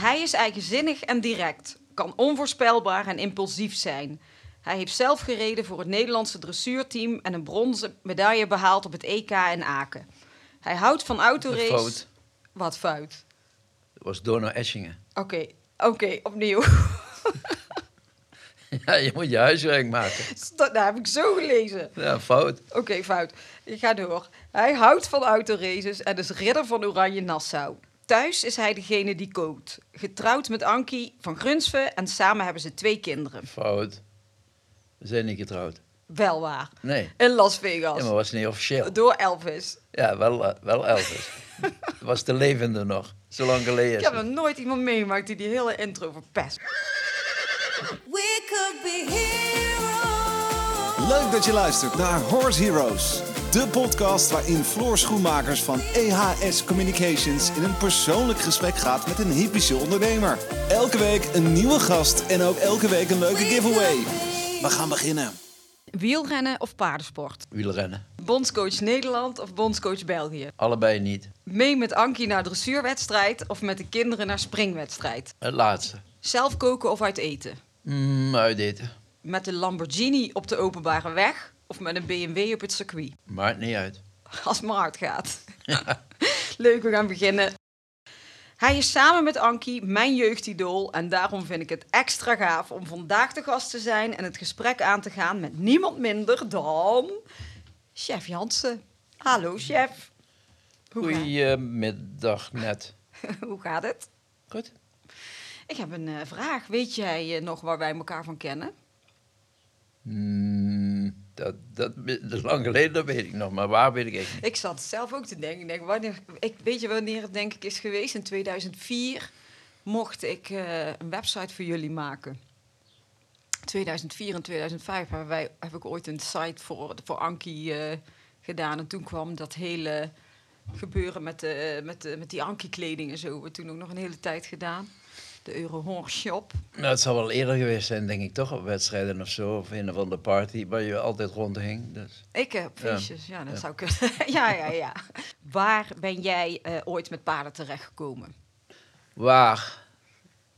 Hij is eigenzinnig en direct, kan onvoorspelbaar en impulsief zijn. Hij heeft zelf gereden voor het Nederlandse dressuurteam en een bronzen medaille behaald op het EK in Aken. Hij houdt van autorace. Fout. Wat fout? Dat was Dono Eschingen. Oké, oké, opnieuw. Ja, je moet je huiswerk maken. Dat heb ik zo gelezen. Ja, fout. Oké, fout. Ik ga door. Hij houdt van autoraces en is ridder van Oranje Nassau. Thuis is hij degene die kookt. Getrouwd met Ankie van Grunsven en samen hebben ze twee kinderen. Fout. We zijn niet getrouwd. Wel waar. Nee. In Las Vegas. Ja, maar was niet officieel. Door Elvis. Ja, wel, eh, wel Elvis. was de levende nog. Zo lang geleden Ik heb nog nooit iemand meegemaakt die die hele intro verpest. We could be heroes. Leuk dat je luistert naar Horse Heroes. De podcast waarin Floor Schoenmakers van EHS Communications in een persoonlijk gesprek gaat met een hypische ondernemer. Elke week een nieuwe gast en ook elke week een leuke giveaway. We gaan beginnen. Wielrennen of paardensport? Wielrennen. Bondscoach Nederland of bondscoach België? Allebei niet. Mee met Ankie naar dressuurwedstrijd of met de kinderen naar springwedstrijd? Het laatste. Zelf koken of uit eten? Mm, uiteten. Met een Lamborghini op de openbare weg of met een BMW op het circuit? Maakt niet uit. Als het maar hard gaat. Leuk, we gaan beginnen. Hij is samen met Ankie mijn jeugdidool en daarom vind ik het extra gaaf om vandaag de gast te zijn en het gesprek aan te gaan met niemand minder dan chef Jansen. Hallo chef. Hoe, ga- Goedemiddag net. hoe gaat het? Goed. Ik heb een eh, vraag. Weet jij eh, nog waar wij elkaar van kennen? Mm, dat, dat, is lang geleden, dat weet ik nog. Maar waar weet ik echt niet. Ik zat zelf ook te denken. Denk, wanneer, ik, weet je wanneer het denk ik is geweest? In 2004 mocht ik eh, een website voor jullie maken. 2004 en 2005 hebben wij, heb ik ooit een site voor, voor Ankie eh, gedaan. En toen kwam dat hele gebeuren met, de, met, de, met die Ankie-kleding en zo. We hebben toen ook nog een hele tijd gedaan. De Eurohorse Shop. Nou, het zal wel eerder geweest zijn, denk ik toch, op wedstrijden of zo. Of een of andere party waar je altijd rondhing. Dus. Ik heb feestjes, ja, dat Ja. zou kunnen. ja, ja, ja. Waar ben jij eh, ooit met paarden terechtgekomen? Waar?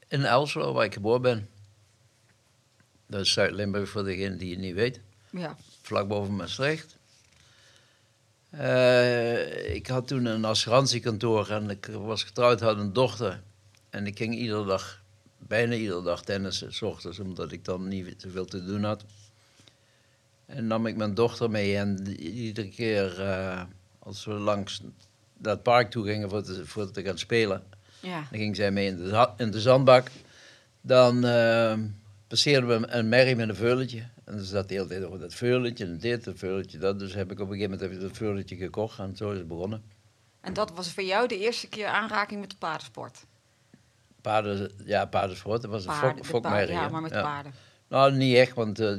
In Elslo, waar ik geboren ben. Dat is Zuid-Limburg voor degene die het niet weet. Ja, Vlak boven Maastricht. Eh, ik had toen een assurantiekantoor en ik was getrouwd, had een dochter. En ik ging iedere dag, bijna iedere dag tennissen, s ochtends, omdat ik dan niet zoveel te doen had. En nam ik mijn dochter mee en iedere keer eh, als we langs dat park toe gingen voor te, voor te gaan spelen, ja. dan ging zij mee in de, in de zandbak. Dan eh, passeerden we een merrie met een veulentje. En dan zat de hele tijd over dat veulentje en dit, veulentje, dat. Dus heb ik op een gegeven moment heb ik dat veulentje gekocht en zo is het begonnen. En dat was voor jou de eerste keer aanraking met de paardensport? Paarden, ja, paardensport, dat was een Paarden, fok, fokmerrie. ja, maar met Ja. paarden. Nou, niet echt, want eh,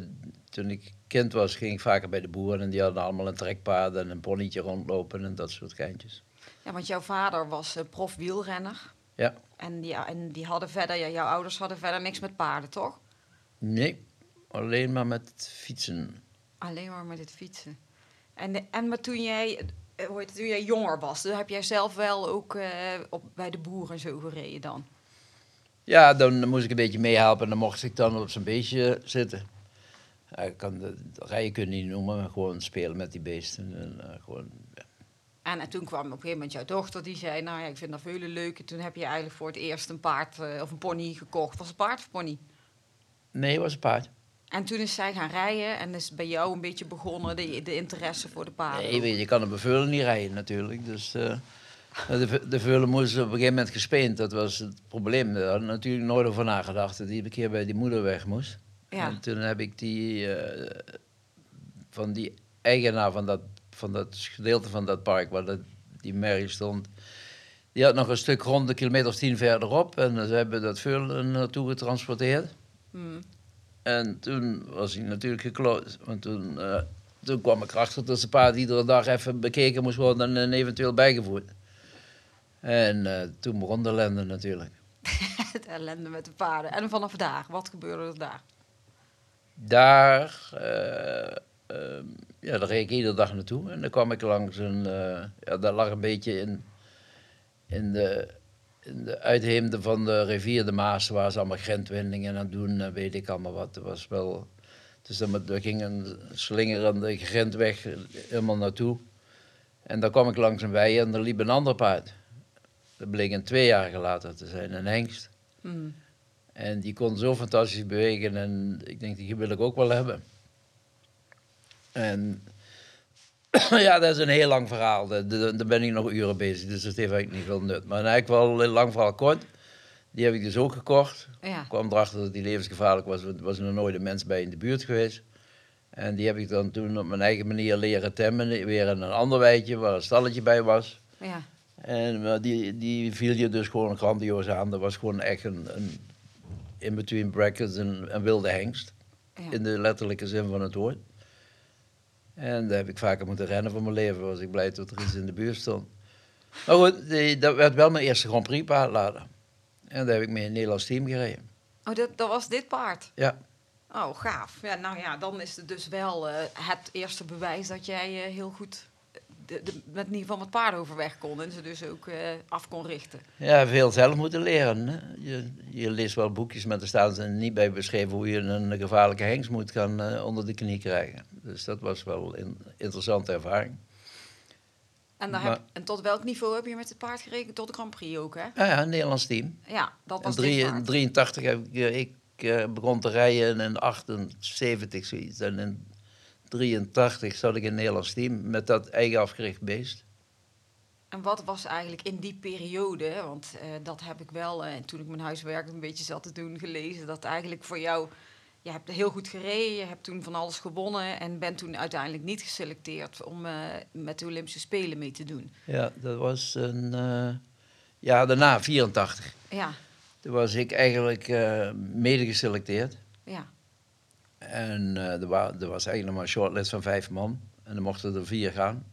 toen ik kind was ging ik vaker bij de boeren en die hadden allemaal een trekpaard en een ponytje rondlopen en dat soort geintjes. Ja, want jouw vader was eh, prof wielrenner. Ja, En die, en die hadden verder, ja, jouw ouders hadden verder niks met paarden, toch? nee, alleen maar met fietsen. Alleen maar met het fietsen. En, de- en maar toen jij, eh, hoe heet het, toen jij jonger was, dan heb jij zelf wel ook op, bij de boeren zo gereden dan? Ja, dan moest ik een beetje meehelpen en dan mocht ik dan op zijn beestje zitten. Ja, ik kan de, de rijden kunnen niet noemen, maar gewoon spelen met die beesten. En, eh, gewoon, ja. En, en toen kwam op een gegeven moment jouw dochter die zei, nou ja, ik vind dat veel leuk. En toen heb je eigenlijk voor het eerst een paard eh, of een pony gekocht. Was het paard of pony? Nee, het was een paard. En toen is zij gaan rijden en is bij jou een beetje begonnen de, de interesse voor de paarden. Nee, weet je, je kan een veulen niet rijden natuurlijk. Dus eh, de, ve- de veulen moest op een gegeven moment gespeend. Dat was het probleem. Daar had ik natuurlijk nooit over nagedacht. Dat die een keer bij die moeder weg moest. Ja. En toen heb ik die eh, van die eigenaar van dat, van dat gedeelte van dat park waar dat, die merrie stond. Die had nog een stuk grond, een kilometer of tien verderop. En ze hebben dat veulen naartoe getransporteerd. Hmm. En toen was hij natuurlijk gekloot. Want toen, eh, toen kwam ik erachter dat zijn paard iedere dag even bekeken moest worden en eventueel bijgevoerd. En eh, toen begon de ellende natuurlijk. Het ellende met de paarden. En vanaf daar, wat gebeurde er daar? Daar, eh, ehm, ja, daar reed ik iedere dag naartoe. En dan kwam ik langs een, eh, ja, daar lag een beetje in, in de in de uitheemde van de rivier de Maas waren ze allemaal grentwindingen aan doen, en weet ik allemaal wat. Het was wel, dus dan, daar ging een slingerende grentweg helemaal naartoe. En daar kwam ik langs een wei en er liep een ander paard. Dat bleek een tweejarige later te zijn, een hengst. Mm. En die kon zo fantastisch bewegen en ik denk, die wil ik ook wel hebben. En ja, dat is een heel lang verhaal. Daar, ben ik nog uren bezig, dus dat heeft eigenlijk niet veel nut. Maar eigenlijk wel een lang verhaal kort. Die heb ik dus ook gekocht. Ja. Ik kwam erachter dat die levensgevaarlijk was, want er was nog nooit een mens bij in de buurt geweest. En die heb ik dan toen op mijn eigen manier leren temmen. Weer in een ander weidje waar een stalletje bij was. Ja. En die, die viel je dus gewoon grandioos aan. Dat was gewoon echt een, een in between brackets een, een wilde hengst. Ja. In de letterlijke zin van het woord. En daar heb ik vaker moeten rennen voor mijn leven. Was ik blij dat er iets in de buurt stond. Maar goed, die, dat werd wel mijn eerste Grand Prix paardlader. En daar heb ik mee in het Nederlands team gereden. Oh, dat, dat was dit paard? Ja, Oh, gaaf. Ja, nou ja, dan is het dus wel eh, het eerste bewijs dat jij eh, heel goed de, de, met in ieder geval met paarden overweg kon. En ze dus ook eh, af kon richten. ja veel zelf moeten leren. Hè? Je, je leest wel boekjes, maar er staan ze niet bij beschreven hoe je een gevaarlijke hengst moet gaan eh, onder de knie krijgen. Dus dat was wel een interessante ervaring. En, Maar- heb, en tot welk niveau heb je met het paard gereden? Tot de Grand Prix ook, hè? Ja, ja, een Nederlands team. Ja, dat In was in paard. 83 heb ik, eh, ik begon te rijden in 78 zoiets. En in 83 zat ik in het Nederlands team met dat eigen afgericht beest. En wat was eigenlijk in die periode, want eh, dat heb ik wel, eh, en toen ik mijn huiswerk een beetje zat te doen, gelezen, dat eigenlijk voor jou, je hebt heel goed gereden, je hebt toen van alles gewonnen en bent toen uiteindelijk niet geselecteerd om eh, met de Olympische Spelen mee te doen. Ja, dat was een jaar daarna, 84. Ja, Toen was ik eigenlijk mede geselecteerd. ja, En eh, er, wa- er was eigenlijk maar een shortlist van vijf man. En er mochten er vier gaan.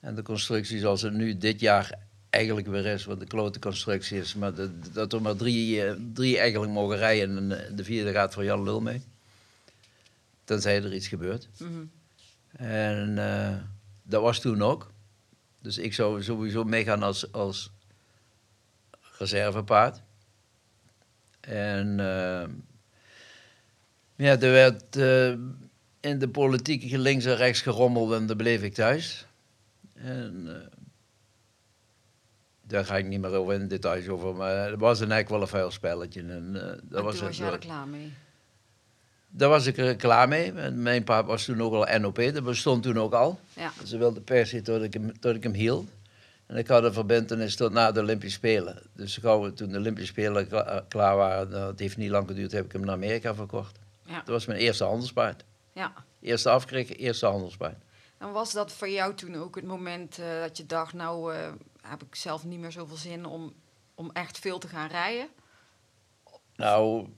En de constructie zoals het nu dit jaar eigenlijk weer is, wat de klote constructie is, maar dat, dat er maar drie, eh, drie eigenlijk mogen rijden en eh, de vierde gaat voor Jan Lul mee. Tenzij er iets gebeurt. mhm. En dat was toen ook. Dus ik zou sowieso meegaan als, als reservepaard. En ja, er werd eh, in de politiek links en rechts gerommeld en daar bleef ik thuis. En eh, daar ga ik niet meer over in details over, maar het was een eigenlijk wel een vuil spelletje. En, dat en was was er wel. klaar mee. Daar was ik er klaar mee. Mijn paard was toen ook al NOP, dat bestond toen ook al. Ja, Ze wilden per se dat ik hem, dat ik hem hield. En ik had een verbindenis tot na de Olympische Spelen. Dus gauw toen de Olympische Spelen kla- klaar waren, het heeft niet lang geduurd, heb ik hem naar Amerika verkocht. Ja, Dat was mijn eerste handelspaard. ja. Eerste afkrikken, eerste handelspaard. En was dat voor jou toen ook het moment eh, dat je dacht, nou eh, heb ik zelf niet meer zoveel zin om, om echt veel te gaan rijden? Nou,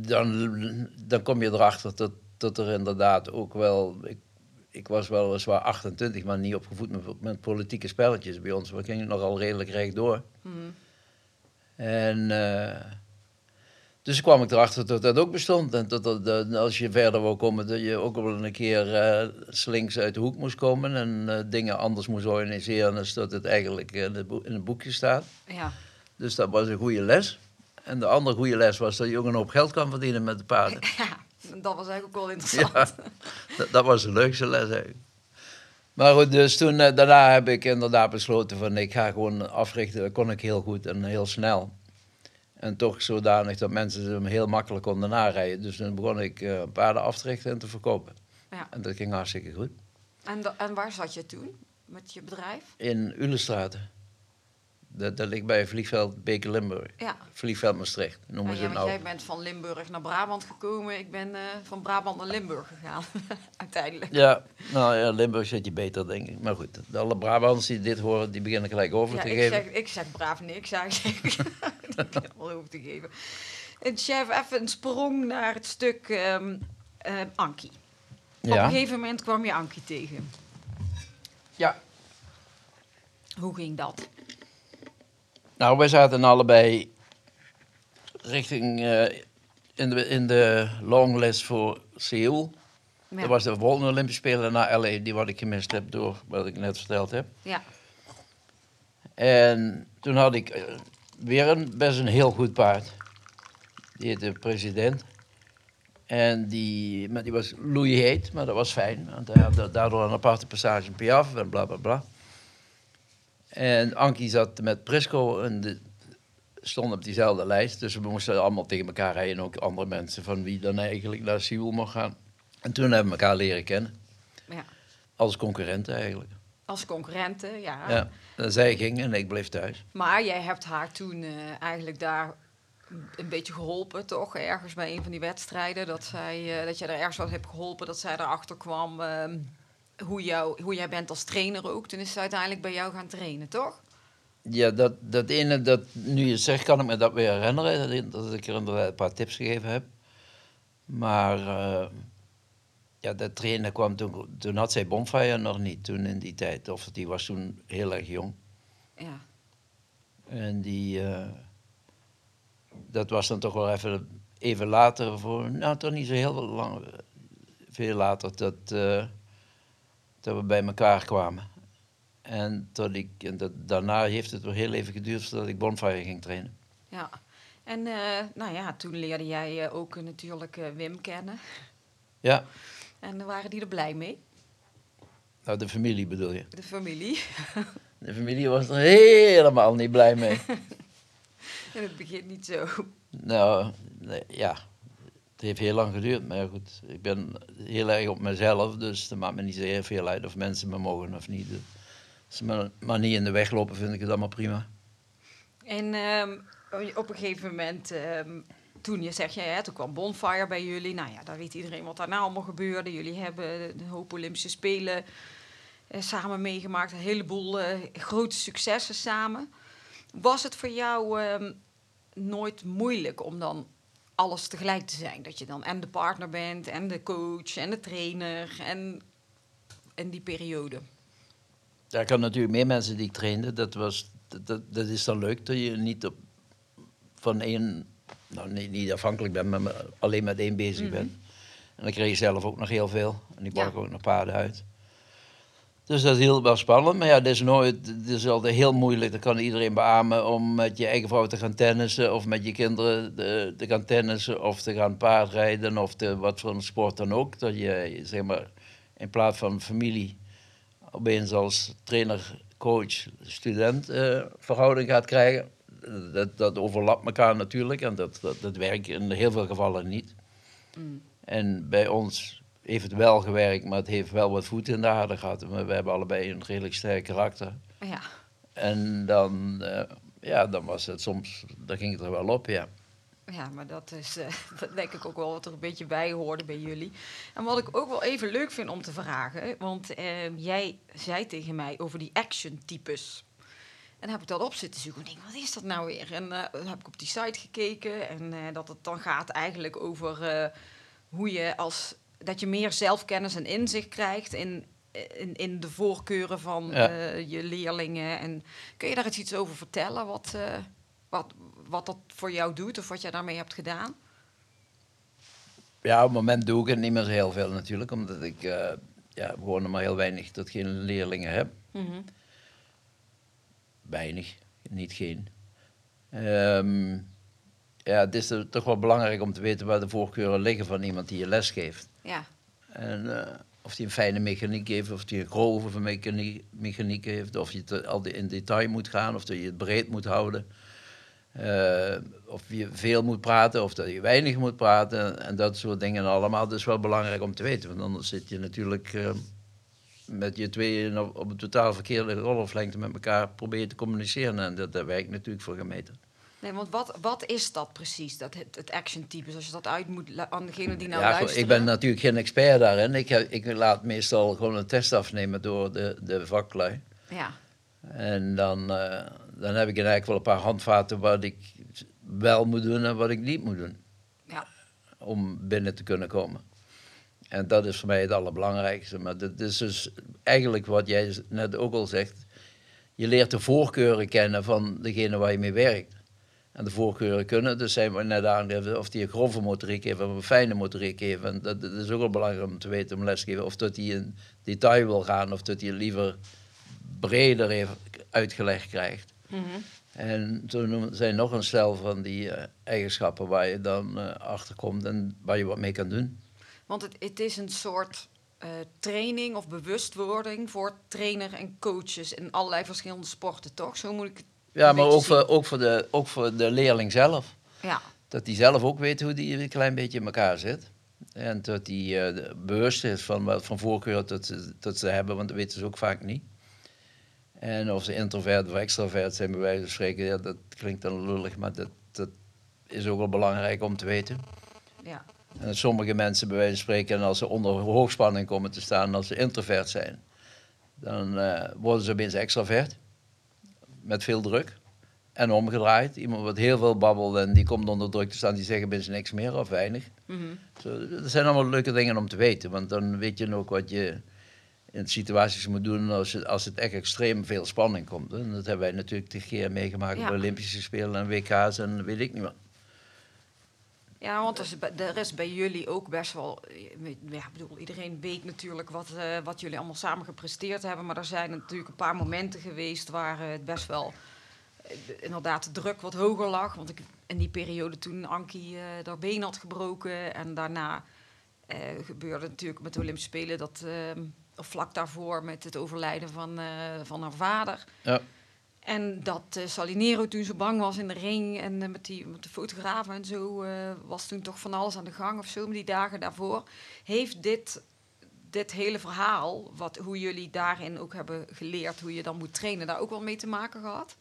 dan, dan kom je erachter dat, dat er inderdaad ook wel... Ik, ik was weliswaar 28, maar niet opgevoed met, met politieke spelletjes bij ons. We gingen nogal redelijk rechtdoor. Mhm. En eh, dus kwam ik erachter dat dat ook bestond. En dat, dat, dat als je verder wou komen, dat je ook wel een keer eh, slinks uit de hoek moest komen. En eh, dingen anders moest organiseren dan dat het eigenlijk in het, boek- in het boekje staat. Ja, Dus dat was een goede les. En de andere goede les was dat je ook een hoop geld kan verdienen met de paarden. ja, dat was eigenlijk ook wel interessant. Ja, dat, dat was de leukste les eigenlijk. Maar goed, dus toen, eh, daarna heb ik inderdaad besloten van ik ga gewoon africhten. Dat kon ik heel goed en heel snel. En toch zodanig dat mensen hem heel makkelijk konden narijden. Dus toen begon ik eh, paarden af te richten en te verkopen. Ja. En dat ging hartstikke goed. En, en waar zat je toen met je bedrijf? In Ulestraat. Dat, dat ligt bij vliegveld Beker Limburg. Ja. Vliegveld Maastricht, noemen Ja, ze ja, het nou. jij bent van Limburg naar Brabant gekomen. Ik ben eh, van Brabant naar Limburg gegaan, uiteindelijk. Ja, nou ja, Limburg zit je beter, denk ik. Maar goed, alle Brabants die dit horen, die beginnen gelijk over Ja, te ik, geven. zeg, ik zeg braaf niks eigenlijk. dat ik helemaal over te geven. En chef, even een sprong naar het stuk ehm eh, Ankie. Op een Ja. gegeven moment kwam je Ankie tegen. ja. Hoe ging dat? Nou, wij zaten allebei richting eh, in, de, in de longlist voor Seoul. Ja. Dat was de volgende Olympische Spelen naar LA, die wat ik gemist heb door wat ik net verteld heb. ja. En toen had ik eh, weer een, best een heel goed paard. Die heette President. En die, maar die was loeiheet, maar dat was fijn. Want hij had da- daardoor een aparte passage in Piaf en bla bla bla. En Ankie zat met Prisco en de, stond op diezelfde lijst. Dus we moesten allemaal tegen elkaar rijden. En ook andere mensen van wie dan eigenlijk naar Siel mocht gaan. En toen hebben we elkaar leren kennen. Ja. Als concurrenten eigenlijk. Als concurrenten, ja. Ja. En zij ging en ik bleef thuis. Maar jij hebt haar toen eh, eigenlijk daar een beetje geholpen, toch? Ergens bij een van die wedstrijden. Dat, zij, eh, dat jij er ergens wat hebt geholpen, dat zij erachter kwam. ehm, hoe, jou, hoe jij bent als trainer ook. Toen is ze uiteindelijk bij jou gaan trainen, toch? Ja, dat, dat ene, dat, nu je zegt, kan ik me dat weer herinneren. Dat, dat ik er inderdaad een paar tips gegeven heb. Maar eh, ja, dat trainen kwam toen, toen had zij Bonfire nog niet, toen in die tijd. Of die was toen heel erg jong. Ja. En die, eh, dat was dan toch wel even, even later, voor, nou toch niet zo heel lang, veel later, dat, eh, dat we bij elkaar kwamen. En, tot ik, en dat, daarna heeft het wel heel even geduurd voordat ik Bonfire ging trainen. ja. En eh, nou ja, toen leerde jij eh, ook eh, natuurlijk Wim kennen. Ja, En waren die er blij mee, nou de familie bedoel je. de familie? De familie was er helemaal niet blij mee. In het begin niet zo. Nou, nee, ja. Het heeft heel lang geduurd, maar goed. Ik ben heel erg op mezelf, dus het maakt me niet zo heel veel uit of mensen me mogen of niet. Als ze maar niet in de weg lopen, vind ik het allemaal prima. En ehm, op een gegeven moment, ehm, toen je zegt, ja, ja, toen kwam Bonfire bij jullie. Nou ja, daar weet iedereen wat daarna allemaal gebeurde. Jullie hebben een hoop Olympische Spelen eh, samen meegemaakt. Een heleboel eh, grote successen samen. Was het voor jou ehm, nooit moeilijk om dan alles tegelijk te zijn? Dat je dan en de partner bent, en de coach, en de trainer, en in die periode. Ja, ik had natuurlijk meer mensen die ik trainde. Dat, was, dat, dat, is dan leuk dat je niet op, van één, nou niet, niet afhankelijk bent, maar met- alleen met één bezig bent. En dan kreeg je zelf ook nog heel veel. En die Ja. bracht ook nog paarden uit. Dus dat is heel wel spannend. Maar ja, het is, nooit, het is altijd heel moeilijk. Dat kan iedereen beamen om met je eigen vrouw te gaan tennissen. Of met je kinderen te, te gaan tennissen. Of te gaan paardrijden. Of te, wat voor een sport dan ook. Dat je zeg maar in plaats van familie opeens als trainer, coach, student eh, verhouding gaat krijgen. Dat, dat overlapt elkaar natuurlijk en dat, dat, dat werkt in heel veel gevallen niet. En bij ons heeft het wel gewerkt, maar het heeft wel wat voet in de aarde gehad. We, we hebben allebei een redelijk sterk karakter. Ja. En dan, eh, ja, dan was het soms, dan ging het er wel op, ja. Ja, maar dat is eh, dat denk ik ook wel wat er een beetje bij hoorde bij jullie. En wat ik ook wel even leuk vind om te vragen, want eh, jij zei tegen mij over die action-types. En dan heb ik dat op zitten zoeken. En ik denk, wat is dat nou weer? En dan heb ik op die site gekeken en dat het dan gaat eigenlijk over hoe je als dat je meer zelfkennis en inzicht krijgt in, in, in de voorkeuren van Ja. eh, je leerlingen. En kun je daar eens iets over vertellen? Wat, eh, wat, wat dat voor jou doet of wat jij daarmee hebt gedaan? Ja, op het moment doe ik het niet meer zo heel veel natuurlijk, omdat ik eh, ja, gewoon nog maar heel weinig tot geen leerlingen heb. Weinig, niet geen. Ehm, ja, het is toch wel belangrijk om te weten waar de voorkeuren liggen van iemand die je les geeft. Ja, En eh, of die een fijne mechaniek heeft, of die een grove mechaniek, mechaniek heeft, of je al in detail moet gaan, of dat je het breed moet houden. Eh, of je veel moet praten, of dat je weinig moet praten. En dat soort dingen allemaal. Dat is wel belangrijk om te weten. Want anders zit je natuurlijk eh, met je tweeën op, op een totaal verkeerde golflengte met elkaar proberen te communiceren. En dat, dat werkt natuurlijk voor gemeten. Nee, want wat, wat is dat precies, dat, het, het action-type? Als je dat uit moet aan degene die nou ja, ik ben natuurlijk geen expert daarin. Ik, heb, ik laat meestal gewoon een test afnemen door de, de vaklui. Ja, En dan, eh, dan heb ik eigenlijk wel een paar handvaten wat ik wel moet doen en wat ik niet moet doen. ja, Om binnen te kunnen komen. En dat is voor mij het allerbelangrijkste. Maar dat is dus eigenlijk wat jij net ook al zegt. Je leert de voorkeuren kennen van degene waar je mee werkt. En de voorkeuren kunnen dus zijn we net aangegeven of die een grove motoriek heeft of een fijne motoriek heeft. En dat, dat is ook wel belangrijk om te weten om les te geven. Of dat hij in detail wil gaan of dat hij liever breder heeft, uitgelegd krijgt. Mhm. En toen zijn nog een stel van die eh, eigenschappen waar je dan eh, achter komt en waar je wat mee kan doen. Want het, het is een soort eh, training of bewustwording voor trainer en coaches in allerlei verschillende sporten, toch? Zo moet ik het Ja, maar ook voor, ook, voor de, ook voor de leerling zelf. Ja, Dat hij zelf ook weet hoe die een klein beetje in elkaar zit. En dat hij eh, bewust is van wat van voorkeur dat ze, dat ze hebben, want dat weten ze ook vaak niet. En of ze introvert of extravert zijn, bij wijze van spreken, ja, dat klinkt dan lullig, maar dat, dat is ook wel belangrijk om te weten. ja. En sommige mensen, bij wijze van spreken, als ze onder hoogspanning komen te staan, als ze introvert zijn, dan eh, worden ze opeens extravert. Met veel druk. En omgedraaid. Iemand wat heel veel babbelt en die komt onder druk te staan, die zeggen opeens niks meer of weinig. Mhm. Zo, dat zijn allemaal leuke dingen om te weten, want dan weet je ook wat je in situaties moet doen als het, als het echt extreem veel spanning komt. En dat hebben wij natuurlijk tig keer meegemaakt Ja. bij Olympische Spelen en WK's en weet ik niet wat. Ja, want er is, bij- jullie ook best wel. Ja, bedoel, iedereen weet natuurlijk wat, eh, wat jullie allemaal samen gepresteerd hebben. Maar er zijn natuurlijk een paar momenten geweest waar eh, het best wel. eh, inderdaad, de druk wat hoger lag. Want ik, in die periode toen Ankie haar been had gebroken. En daarna gebeurde natuurlijk met de Olympische Spelen dat. eh, of vlak daarvoor met het overlijden van, van haar vader. Ja. En dat eh, Salinero toen zo bang was in de ring en eh, met, die, met de fotografen en zo eh, was toen toch van alles aan de gang of zo, maar die dagen daarvoor. Heeft dit, dit hele verhaal, wat, hoe jullie daarin ook hebben geleerd, hoe je dan moet trainen, daar ook wel mee te maken gehad?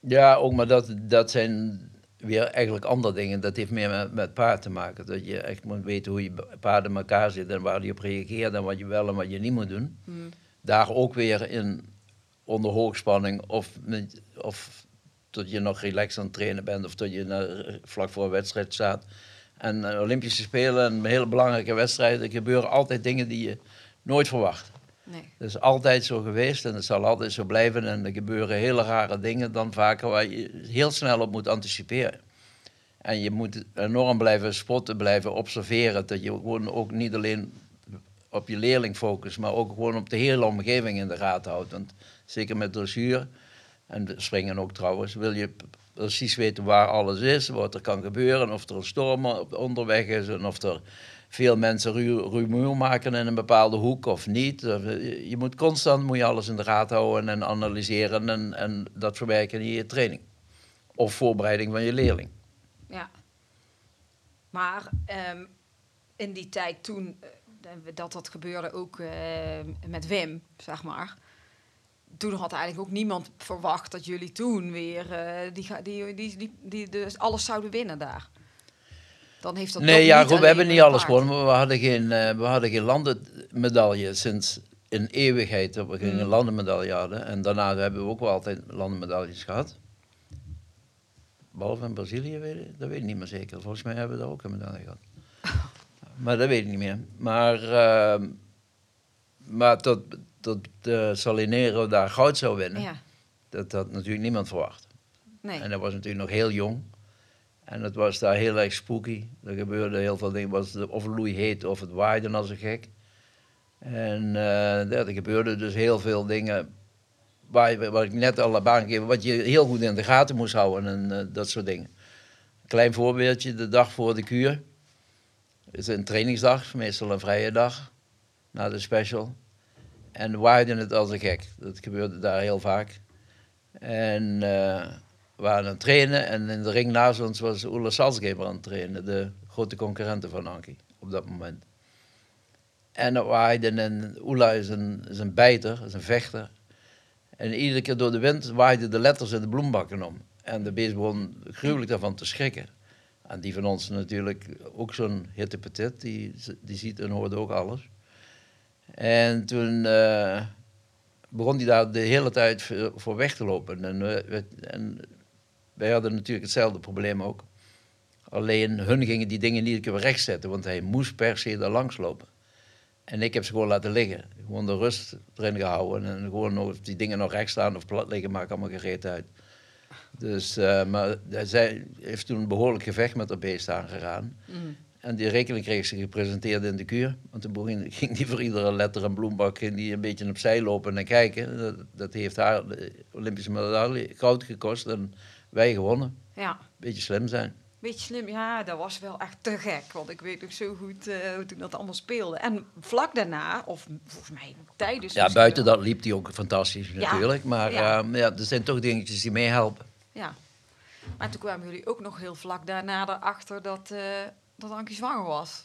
Ja, ook maar dat, dat zijn weer eigenlijk andere dingen. Dat heeft meer met, met paard te maken. Dat je echt moet weten hoe je paarden in elkaar zitten en waar die op reageert en wat je wel en wat je niet moet doen. Hmm. Daar ook weer in onder hoogspanning of, met- of tot je nog relaxed aan het trainen bent of tot je vlak voor een wedstrijd staat. En eh, Olympische Spelen en hele belangrijke wedstrijden, er gebeuren altijd dingen die je nooit verwacht. Nee. Dat is altijd zo geweest en het zal altijd zo blijven. En er gebeuren hele rare dingen dan vaker waar je heel snel op moet anticiperen. En je moet enorm blijven spotten, blijven observeren. Dat je gewoon ook niet alleen op je leerling focust, maar ook gewoon op de hele omgeving in de gaten houdt. Want zeker met dressuur, en springen ook trouwens, wil je precies weten waar alles is, wat er kan gebeuren, of er een storm onderweg is en of er veel mensen ru rumoer maken in een bepaalde hoek of niet. Eh, Je moet constant moet je alles in de gaten houden en analyseren en, en dat verwerken in je training. Of voorbereiding van je leerling. Ja. Maar ehm, in die tijd toen eh, dat dat gebeurde ook eh, met Wim, zeg maar. Toen had eigenlijk ook niemand verwacht dat jullie toen weer eh, die, die, die, die, die, dus alles zouden winnen daar. Dan heeft dat Nee, ja, goed, we hebben niet alles gewonnen, we hadden geen, eh, we hadden geen landenmedaille sinds een eeuwigheid dat we geen Mm. landenmedaille hadden. En daarna hebben we ook wel altijd landenmedailles gehad. Behalve in Brazilië, weet ik, dat weet ik niet meer zeker. Volgens mij hebben we daar ook een medaille gehad. maar dat weet ik niet meer. Maar, ehm, maar dat, dat eh, Salinero daar goud zou winnen, Ja, dat had natuurlijk niemand verwacht. nee. En dat was natuurlijk nog heel jong. En het was daar heel erg spooky. Er gebeurde heel veel dingen. Was het of loei heet of het waaide als een gek. En ja, er gebeurde dus heel veel dingen. Waar, ik net al heb aangegeven, wat je heel goed in de gaten moest houden en eh, dat soort dingen. Klein voorbeeldje, de dag voor de kuur. Het is een trainingsdag, meestal een vrije dag, na de special. En waaide het als een gek. Dat gebeurde daar heel vaak. En eh, we waren aan het trainen en in de ring naast ons was Oela Salzgeber aan het trainen, de grote concurrente van Anki op dat moment. En dat waaide en Oela is een, is een bijter, is een vechter. En iedere keer door de wind waaiden de letters in de bloembakken om. En de beest begon gruwelijk daarvan te schrikken. En die van ons natuurlijk ook zo'n hittepetit, die, die ziet en hoort ook alles. En toen eh, begon hij daar de hele tijd voor weg te lopen. En, en wij hadden natuurlijk hetzelfde probleem ook. Alleen hun gingen die dingen niet weer rechtzetten, want hij moest per se daar langs lopen. En ik heb ze gewoon laten liggen. Gewoon de rust erin gehouden. En gewoon of die dingen nog recht staan of plat liggen, maakt allemaal gereed uit. Dus, eh, maar zei- heeft toen een behoorlijk gevecht met de beest aangegaan. Mm. En die rekening kreeg ze gepresenteerd in de kuur. Want toen begon- ging die voor iedere letter en bloembak ging die een beetje opzij lopen en kijken. Dat, dat heeft haar de Olympische medaille goud gekost en wij gewonnen. Ja, Beetje slim zijn. beetje slim. Ja, dat was wel echt te gek. Want ik weet nog zo goed eh, hoe toen dat allemaal speelde. En vlak daarna, of volgens mij tijdens... Ja, buiten wel. dat liep die ook fantastisch Ja. natuurlijk. Maar Ja. ja. ja, er zijn toch dingetjes die meehelpen. Ja. Maar toen kwamen jullie ook nog heel vlak daarna erachter dat, eh dat Ankie zwanger was.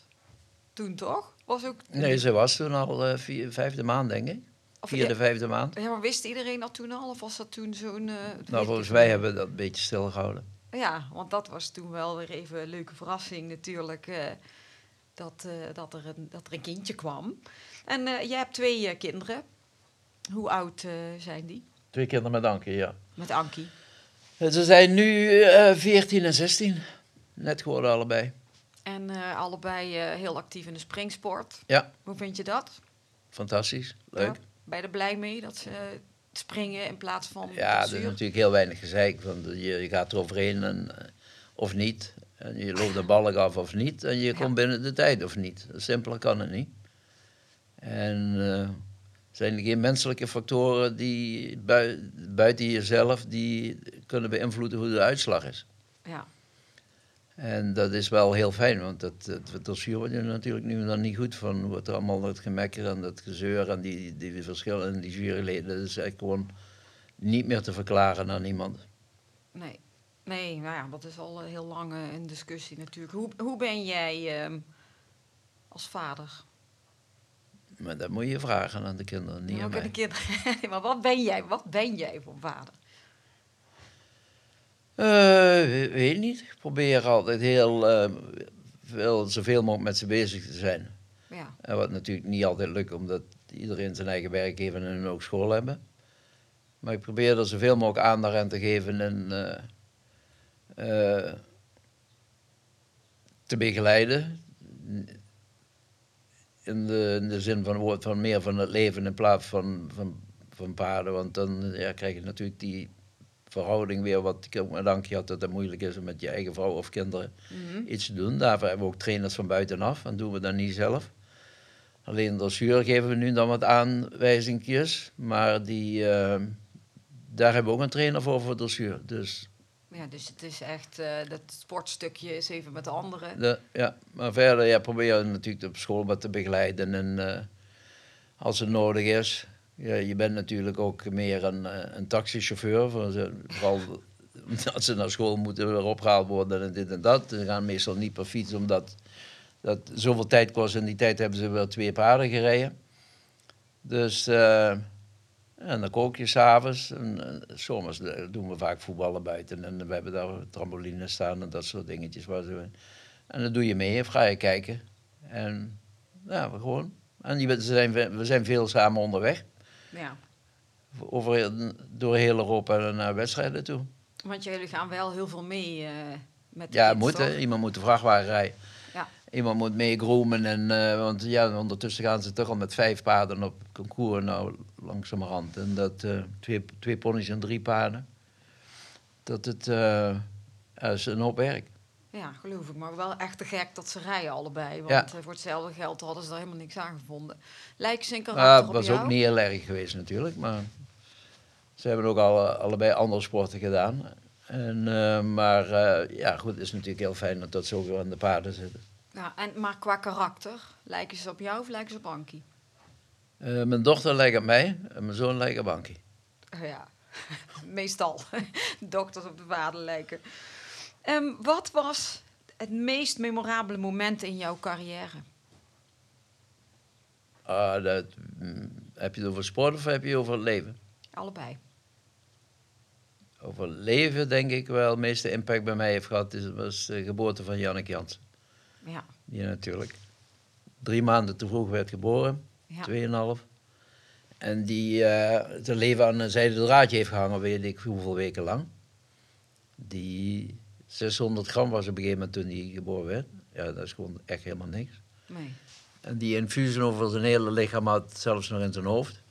Toen toch? Was ook... Nee, ze was toen al eh, vier, vijfde maand, denk ik. Of- Vierde, ja, vijfde maand. Ja, maar wist iedereen dat toen al? Of was dat toen zo'n... eh, Nou, volgens mij hebben we dat een beetje stilgehouden. Ja, want dat was toen wel weer even een leuke verrassing natuurlijk. eh, dat, eh, dat, er een, dat er een kindje kwam. En eh, jij hebt twee kinderen. Hoe oud eh, zijn die? Twee kinderen met Anke, ja. Met Ankie. Ze zijn nu eh 14 en 16. Net geworden allebei. En eh, allebei eh, heel actief in de springsport. Ja, Hoe vind je dat? fantastisch. Leuk. Ja, ben je er blij mee dat ze springen in plaats van Ja, er is natuurlijk heel weinig gezeik. Want je, je gaat eroverheen en, eh, of niet. En je loopt de balk af of niet. En je Ja. komt binnen de tijd of niet. Simpeler kan het niet. En eh, er zijn geen menselijke factoren die bui- buiten jezelf die kunnen beïnvloeden hoe de uitslag is. Ja, En dat is wel heel fijn, want dat, dat, dat er natuurlijk nu dan niet goed van. Wordt er allemaal dat gemekker en dat gezeur en die, die verschillen in die juryleden. Dat is eigenlijk gewoon niet meer te verklaren aan niemand. nee. Nee, nou ja, dat is al eh, heel lang eh, een discussie natuurlijk. Hoe, hoe ben jij ehm, als vader? Maar dat moet je vragen aan de kinderen, niet Ja, aan mij. de kinderen. maar wat ben jij? Wat ben jij voor vader? We- weet niet. Ik probeer altijd heel eh, veel, zoveel mogelijk met ze bezig te zijn. Ja, En wat natuurlijk niet altijd lukt, omdat iedereen zijn eigen werk heeft en ook school hebben. Maar ik probeer er zoveel mogelijk aandacht aan te geven en eh, eh, te begeleiden. In de, in de zin van het woord van meer van het leven in plaats van, van, van paarden. Want dan ja, krijg je natuurlijk die verhouding weer, wat ik ook met Dankje had, dat het moeilijk is om met je eigen vrouw of kinderen Mhm. iets te doen. Daarvoor hebben we ook trainers van buitenaf en doen we dat niet zelf. Alleen dressuur geven we nu dan wat aanwijzingjes, maar die, eh, daar hebben we ook een trainer voor voor dressuur. Dus ja dus het is echt, eh, dat sportstukje is even met de anderen. de, ja, maar verder ja, proberen we natuurlijk op school wat te begeleiden en eh, als het nodig is. Ja, je bent natuurlijk ook meer een, eh, een taxichauffeur, vooral als ze naar school moeten weer opgehaald worden en dit en dat. Ze gaan meestal niet per fiets, omdat dat zoveel tijd kost. In die tijd hebben ze wel twee paarden gereden. Dus, eh, en dan kook je s'avonds. En, eh, zomers eh, doen we vaak voetballen buiten. En we hebben daar trampoline staan en dat soort dingetjes. Waar ze, en dan doe je mee, even ga je kijken. En ja, we gewoon. En je, ze zijn, we zijn veel samen onderweg. Ja. Over, heel- door heel Europa naar wedstrijden toe. Want jullie gaan wel heel veel mee eh, met de Ja, kids, moet, hè. iemand moet de vrachtwagen rijden. Ja. Iemand moet mee groomen. En, eh, want ja, ondertussen gaan ze toch al met vijf paarden op concours nou langzamerhand. En dat eh, twee, twee ponies en drie paarden. Dat het eh, is een hoop werk. Ja, geloof ik. Maar wel echt te gek dat ze rijden allebei. Want Ja. eh, voor hetzelfde geld hadden ze daar helemaal niks aan gevonden. Lijken ze in karakter het was jou? ook niet heel erg geweest natuurlijk. Maar ze hebben ook al, allebei andere sporten gedaan. En, eh, maar eh, ja, goed, het is natuurlijk heel fijn dat dat zo aan de paarden zitten. Ja, en, maar qua karakter, lijken ze op jou of lijken ze op Ankie? Mijn dochter lijkt op mij en mijn zoon lijkt op Ankie. Ja, meestal. Dokters op de vader lijken. Ehm, wat was het meest memorabele moment in jouw carrière? Ah, dat, mm, heb je het over sport of heb je het over het leven? Allebei. Over het leven denk ik wel de meeste impact bij mij heeft gehad, is, was de geboorte van Jannik Jansen. Ja, Die natuurlijk drie maanden te vroeg werd geboren, ja. tweeënhalf. En die zijn leven aan een zijde draadje heeft gehangen, weet ik hoeveel weken lang. Die 600 gram was op een gegeven moment toen hij geboren werd. Ja, dat is gewoon echt helemaal niks. Nee. En die infusen over zijn hele lichaam had, zelfs nog in zijn hoofd.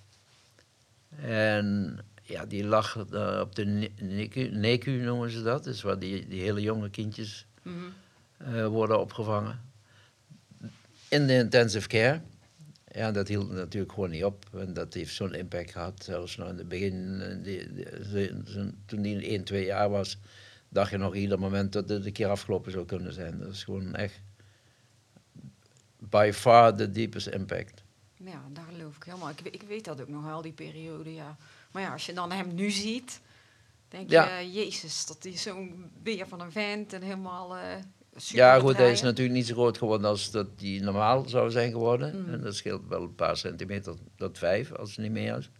En ja, die lag daar op de NICU, NICU noemen ze dat. Dus waar die, die hele jonge kindjes Mhm. eh, worden opgevangen. in de intensive care. Ja, dat hield natuurlijk gewoon niet op. En dat heeft zo'n impact gehad. Zelfs nog in het begin, eh, die, die- ze- toen die 1, 2 jaar was, dacht je nog ieder moment dat het een keer afgelopen zou kunnen zijn. Dat is gewoon echt by far the deepest impact. Ja, daar geloof ik helemaal. Ik, ik weet dat ook nog wel, die periode, ja. Maar ja, als je dan hem nu ziet, denk Ja. je, jezus, dat is zo'n beer van een vent en helemaal eh super Ja, goed, hij is natuurlijk niet zo groot geworden als dat die normaal zou zijn geworden. Mm. En dat scheelt wel een paar centimeter tot vijf, als het niet meer is.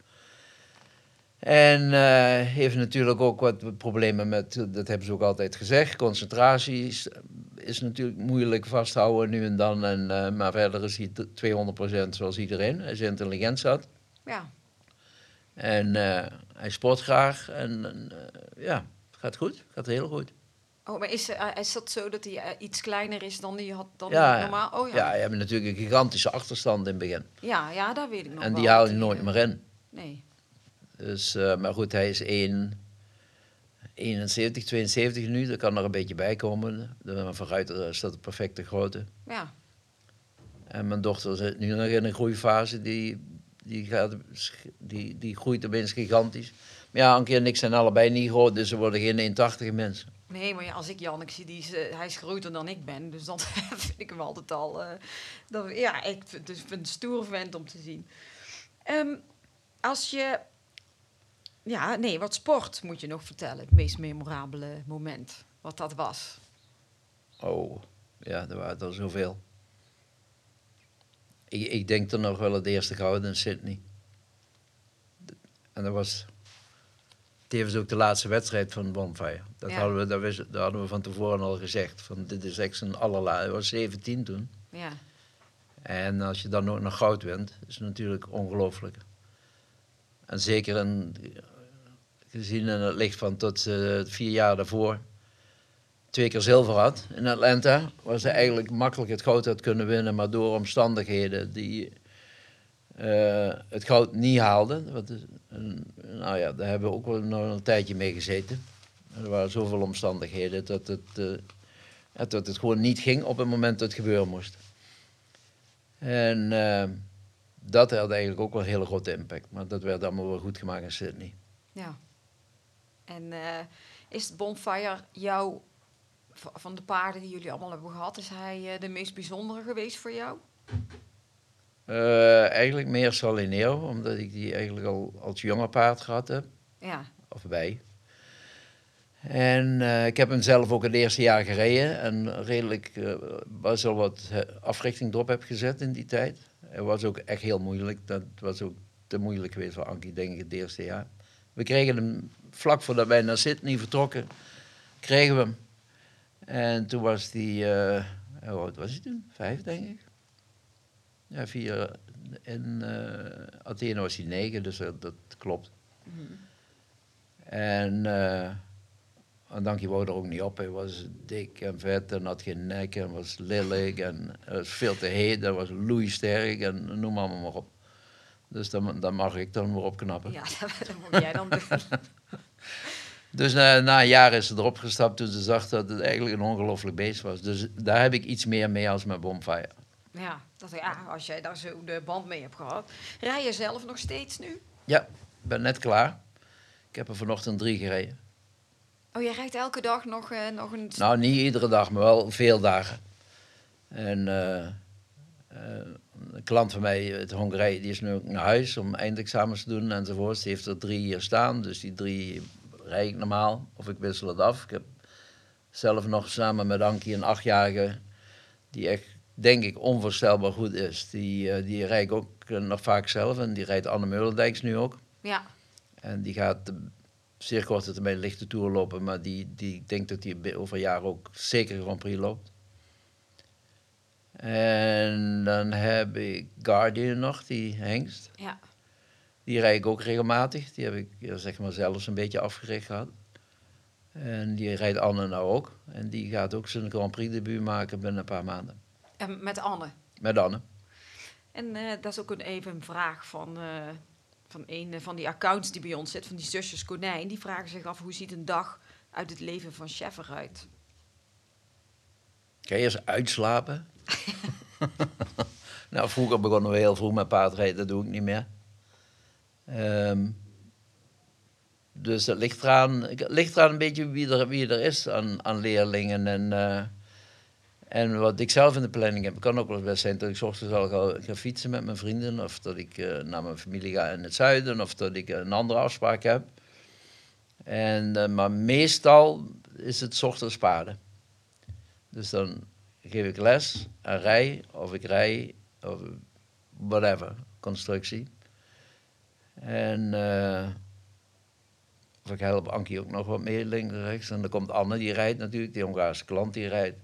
En eh, heeft natuurlijk ook wat problemen met, dat hebben ze ook altijd gezegd, concentratie is, is natuurlijk moeilijk vasthouden nu en dan. En, eh, maar verder is hij t- 200% zoals iedereen. Hij is intelligent zat. Ja, En eh, hij sport graag. En eh, ja, het gaat goed. Gaat heel goed. oh, maar is, eh, is dat zo dat hij eh, iets kleiner is dan die had dan Ja, normaal? Oh Ja, ja. je hebt natuurlijk een gigantische achterstand in het begin. Ja, ja, dat weet ik nog En die haal je nooit eh, meer in. Nee. Dus, eh, maar goed, hij is 1, 71, 72 nu. Er kan er een beetje bij komen. De- Vooruit eh, is dat de perfecte grootte. Ja, En mijn dochter zit nu nog in een groeifase. Die, die, gaat, die, die groeit opeens gigantisch. Maar ja, Ankie en ik zijn allebei niet groot. Dus ze worden geen 1,80 mensen. nee, maar ja, als ik Jannik zie, die is, eh, hij is groter dan ik ben. Dus dan vind ik hem altijd al... eh, dat, ja, ik vind, dus, vind het een stoer vent om te zien. Ehm, als je... Ja, nee, wat sport moet je nog vertellen. Het meest memorabele moment. Wat dat was. Oh, ja, er waren er zoveel. Ik, ik denk dan nog wel het eerste goud in Sydney. En dat was tevens ook de laatste wedstrijd van Bonfire. Dat, Ja. hadden, we, dat, wist- dat hadden we van tevoren al gezegd. Van, dit is echt zijn allerlaatste. Hij was 17 toen. Ja, En als je dan ook nog goud wint, is het natuurlijk ongelooflijk. En zeker in, gezien in het licht van tot eh, vier jaar daarvoor twee keer zilver had in Atlanta, was hij eigenlijk makkelijk het goud had kunnen winnen, maar door omstandigheden die eh, het goud niet haalden. Wat nou ja, daar hebben we ook wel nog een tijdje mee gezeten. Er waren zoveel omstandigheden dat het, eh, dat het gewoon niet ging op het moment dat het gebeuren moest. En dat had eigenlijk ook wel een hele grote impact. Maar dat werd allemaal wel goed gemaakt in Sydney. ja. En eh, is Bonfire jouw... Van de paarden die jullie allemaal hebben gehad, is hij eh, de meest bijzondere geweest voor jou? Eh, eigenlijk meer Salinero, omdat ik die eigenlijk al als jonge paard gehad heb. Ja, Of wij. En ik heb hem zelf ook het eerste jaar gereden. En redelijk was al wat africhting erop heb gezet in die tijd. Het was ook echt heel moeilijk. Dat was ook te moeilijk geweest voor Ankie, denk ik, het eerste jaar. We kregen hem vlak voordat wij naar Sydney vertrokken, kregen we hem. En toen was hij, eh, hoe oud was hij toen? Vijf, denk ik. Ja, vier. In eh, Athene was hij negen, dus dat, klopt. En uh, Dankie wou er ook niet op. Hij was dik en vet en had geen nek en was lelijk en was veel te heet en was loeisterk en noem allemaal maar op. Dus dan, dan mag ik dan weer opknappen. ja dat, moet jij dan doen. Dus na, na een jaar is ze erop gestapt toen ze zag dat het eigenlijk een ongelooflijk beest was. Dus daar heb ik iets meer mee als met Bonfire. Ja, dat, ja, als jij daar zo de band mee hebt gehad. Rij je zelf nog steeds nu? Ja, ik ben net klaar. Ik heb er vanochtend drie gereden. Oh, jij rijdt elke dag nog, eh, nog een... Nou, niet iedere dag, maar wel veel dagen. En eh, een klant van mij uit Hongarije, die is nu ook naar huis om eindexamens te doen enzovoort. Die heeft er drie hier staan, dus die drie rijd ik normaal. Of ik wissel het af. Ik heb zelf nog samen met Ankie een achtjarige, die echt, denk ik, onvoorstelbaar goed is. Die, eh, die rijd ik ook eh, nog vaak zelf en die rijdt Anne Meulendijks nu ook. Ja, En die gaat eh, zeer korte termijn lichte tour lopen, maar die, die ik denk dat hij over een jaar ook zeker Grand Prix loopt. En dan heb ik Guardian nog, die hengst. ja. Die rijd ik ook regelmatig. Die heb ik zeg maar zelfs een beetje afgericht gehad. En die rijdt Anne nou ook. En die gaat ook zijn Grand Prix debuut maken binnen een paar maanden. En met Anne. Met Anne. En eh, dat is ook een, even een vraag van, eh, van een eh, van die accounts die bij ons zit, van die zusjes Konijn. Die vragen zich af, hoe ziet een dag uit het leven van chef eruit? Ga je eerst uitslapen? nou, vroeger begonnen we heel vroeg met paardrijden, dat doe ik niet meer. Ehm, dus het ligt eraan, ligt eraan een beetje wie er, wie er is aan, aan leerlingen. En, eh, en wat ik zelf in de planning heb, kan ook wel best zijn dat ik ochtends al ga, fietsen met mijn vrienden. Of dat ik eh, naar mijn familie ga in het zuiden. Of dat ik een andere afspraak heb. En, eh, maar meestal is het ochtends paarden. Dus dan geef ik les en rij, of ik rij, of whatever, constructie. En eh, of ik help Ankie ook nog wat mee, links en rechts. En dan komt Anne, die rijdt natuurlijk, die Hongaarse klant die rijdt.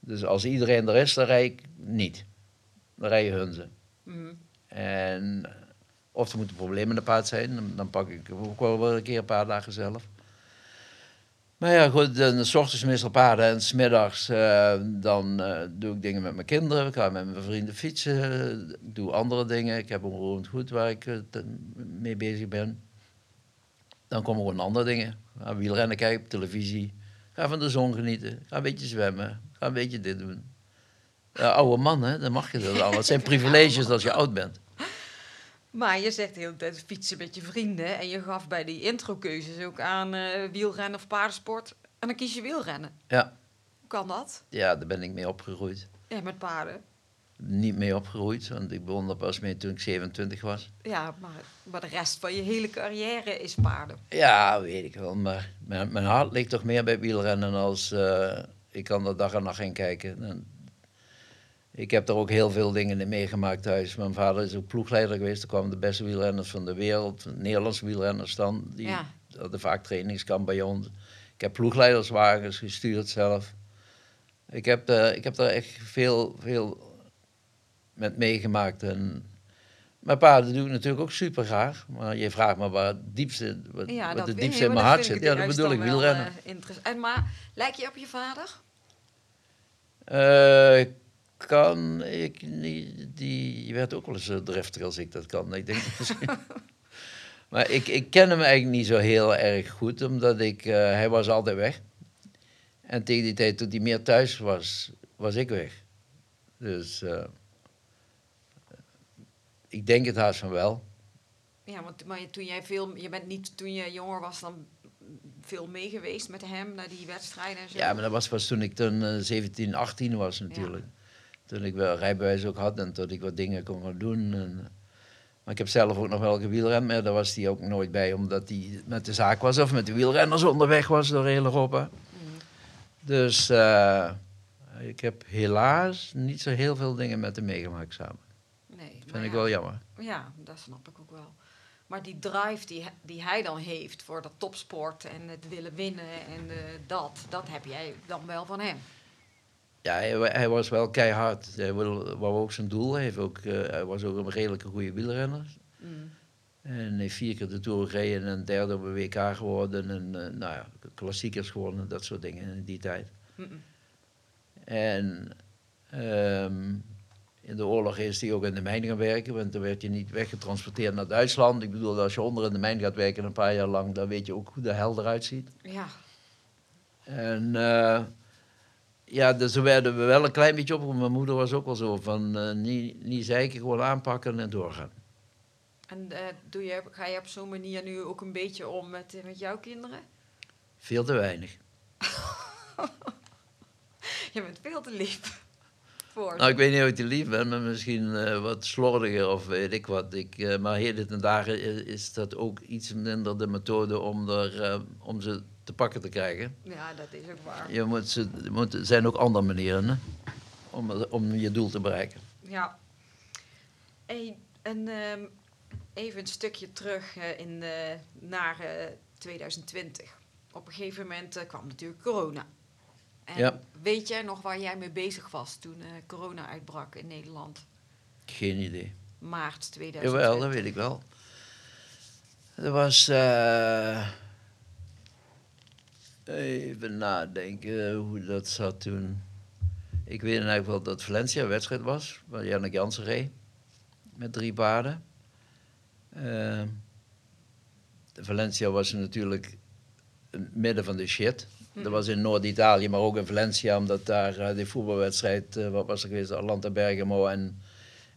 Dus als iedereen er is, dan rijd ik niet. Dan rijden hun ze. Mhm. En of er moet een probleem met de paard zijn, dan, dan pak ik ook wel een keer een paar dagen zelf. Maar ja, goed, dan s ochtends meestal paarden en smiddags eh dan eh, doe ik dingen met mijn kinderen. Ik ga met mijn vrienden fietsen, ik doe andere dingen. Ik heb een roerend goed waar ik eh, mee bezig ben. Dan komen gewoon andere dingen. Ga wielrennen kijken op televisie. Ga van de zon genieten. Ga een beetje zwemmen. Ga een beetje dit doen. Oude man, hè, dan mag je dat allemaal. Het zijn privileges als je oud bent. Maar je zegt de hele tijd fietsen met je vrienden. En je gaf bij die introkeuzes ook aan eh, wielrennen of paardensport. En dan kies je wielrennen. Ja. Hoe kan dat? Ja, daar ben ik mee opgegroeid. Ja, met paarden. Niet mee opgegroeid, want ik begon er pas mee toen ik 27 was. Ja, maar, maar de rest van je hele carrière is paarden. Ja, weet ik wel, maar mijn, mijn hart ligt toch meer bij wielrennen als eh, ik kan er dag en nacht in kijken. En ik heb er ook heel veel dingen in meegemaakt thuis. Mijn vader is ook ploegleider geweest. Er kwamen de beste wielrenners van de wereld, Nederlandse wielrenners dan. Die Ja. hadden vaak trainingskamp bij ons. Ik heb ploegleiderswagens gestuurd zelf. Ik heb, eh, ik heb daar echt veel, veel met meegemaakt. En mijn paarden doe ik natuurlijk ook super graag. Maar je vraagt me waar het diepste, wat, Ja, wat dat het weet diepste je, in mijn dat hart zit. Ja, dat bedoel ik, wel, wielrennen. eh, interessant. En maar lijk je op je vader? Eh, kan ik niet. Die werd ook wel eens zo driftig als ik dat kan. Ik denk misschien. maar ik, ik ken hem eigenlijk niet zo heel erg goed, omdat ik. eh, hij was altijd weg. En tegen die tijd, toen hij meer thuis was, was ik weg. Dus. eh, ik denk het haast van wel. Ja, want maar toen jij veel, je bent niet toen je jonger was dan veel mee geweest met hem naar die wedstrijden en zo. Ja, maar dat was pas toen ik toen eh, 17, 18 was natuurlijk. Toen ik wel rijbewijs ook had en dat ik wat dingen kon gaan doen. En, eh, maar ik heb zelf ook nog wel gewielrend, maar daar was hij ook nooit bij, omdat hij met de zaak was of met de wielrenners onderweg was door heel Europa. Mhm. Dus eh, ik heb helaas niet zo heel veel dingen met hem meegemaakt samen. Nee, Vind maar ik wel jammer. Ja, dat snap ik ook wel. Maar die drive die, die hij dan heeft voor dat topsport en het willen winnen en eh, dat, dat heb jij dan wel van hem. Ja, hij, hij was wel keihard. Hij wil, wou ook zijn doel. Hij, heeft ook, eh, hij was ook een redelijke goede wielrenner. Mm. En heeft vier keer de Tour gereden en derde op een WK geworden. En eh, nou ja, klassiekers gewonnen, dat soort dingen in die tijd. En ehm, in de oorlog is hij ook in de mijn gaan werken, want dan werd je niet weggetransporteerd naar Duitsland. Ik bedoel, als je onder in de mijn gaat werken een paar jaar lang, dan weet je ook hoe de hel eruit ziet. Ja, En eh, ja, dus zo werden we wel een klein beetje op. Mijn moeder was ook wel zo van eh, niet, niet zeiken, gewoon aanpakken en doorgaan. en eh, doe je, ga je op zo'n manier nu ook een beetje om met, eh, met jouw kinderen? Veel te weinig. Je bent veel te lief voor Nou, ik weet niet of ik te lief ben, maar misschien wat slordiger of weet ik wat. Ik, maar heden ten dagen is, is dat ook iets minder de methode om, er, om ze te pakken te krijgen. Ja, dat is ook waar. Je moet ze, er moet- er zijn ook andere manieren hè, om, om je doel te bereiken. Ja. Hey, en ehm, even een stukje terug eh, in, eh, naar eh, 2020. Op een gegeven moment eh, kwam natuurlijk corona. En Ja. weet jij nog waar jij mee bezig was toen eh, corona uitbrak in Nederland? Geen idee. Maart 2020. Jawel, dat weet ik wel. Er was. Even nadenken hoe dat zat toen. Ik weet eigenlijk wel dat Valencia een wedstrijd was, waar Jannik Jansen reed. Met drie paarden. De Valencia was natuurlijk in het midden van de shit. Dat was in Noord-Italië, maar ook in Valencia, omdat daar eh, die voetbalwedstrijd, eh, wat was er geweest, Atlanta Bergamo en,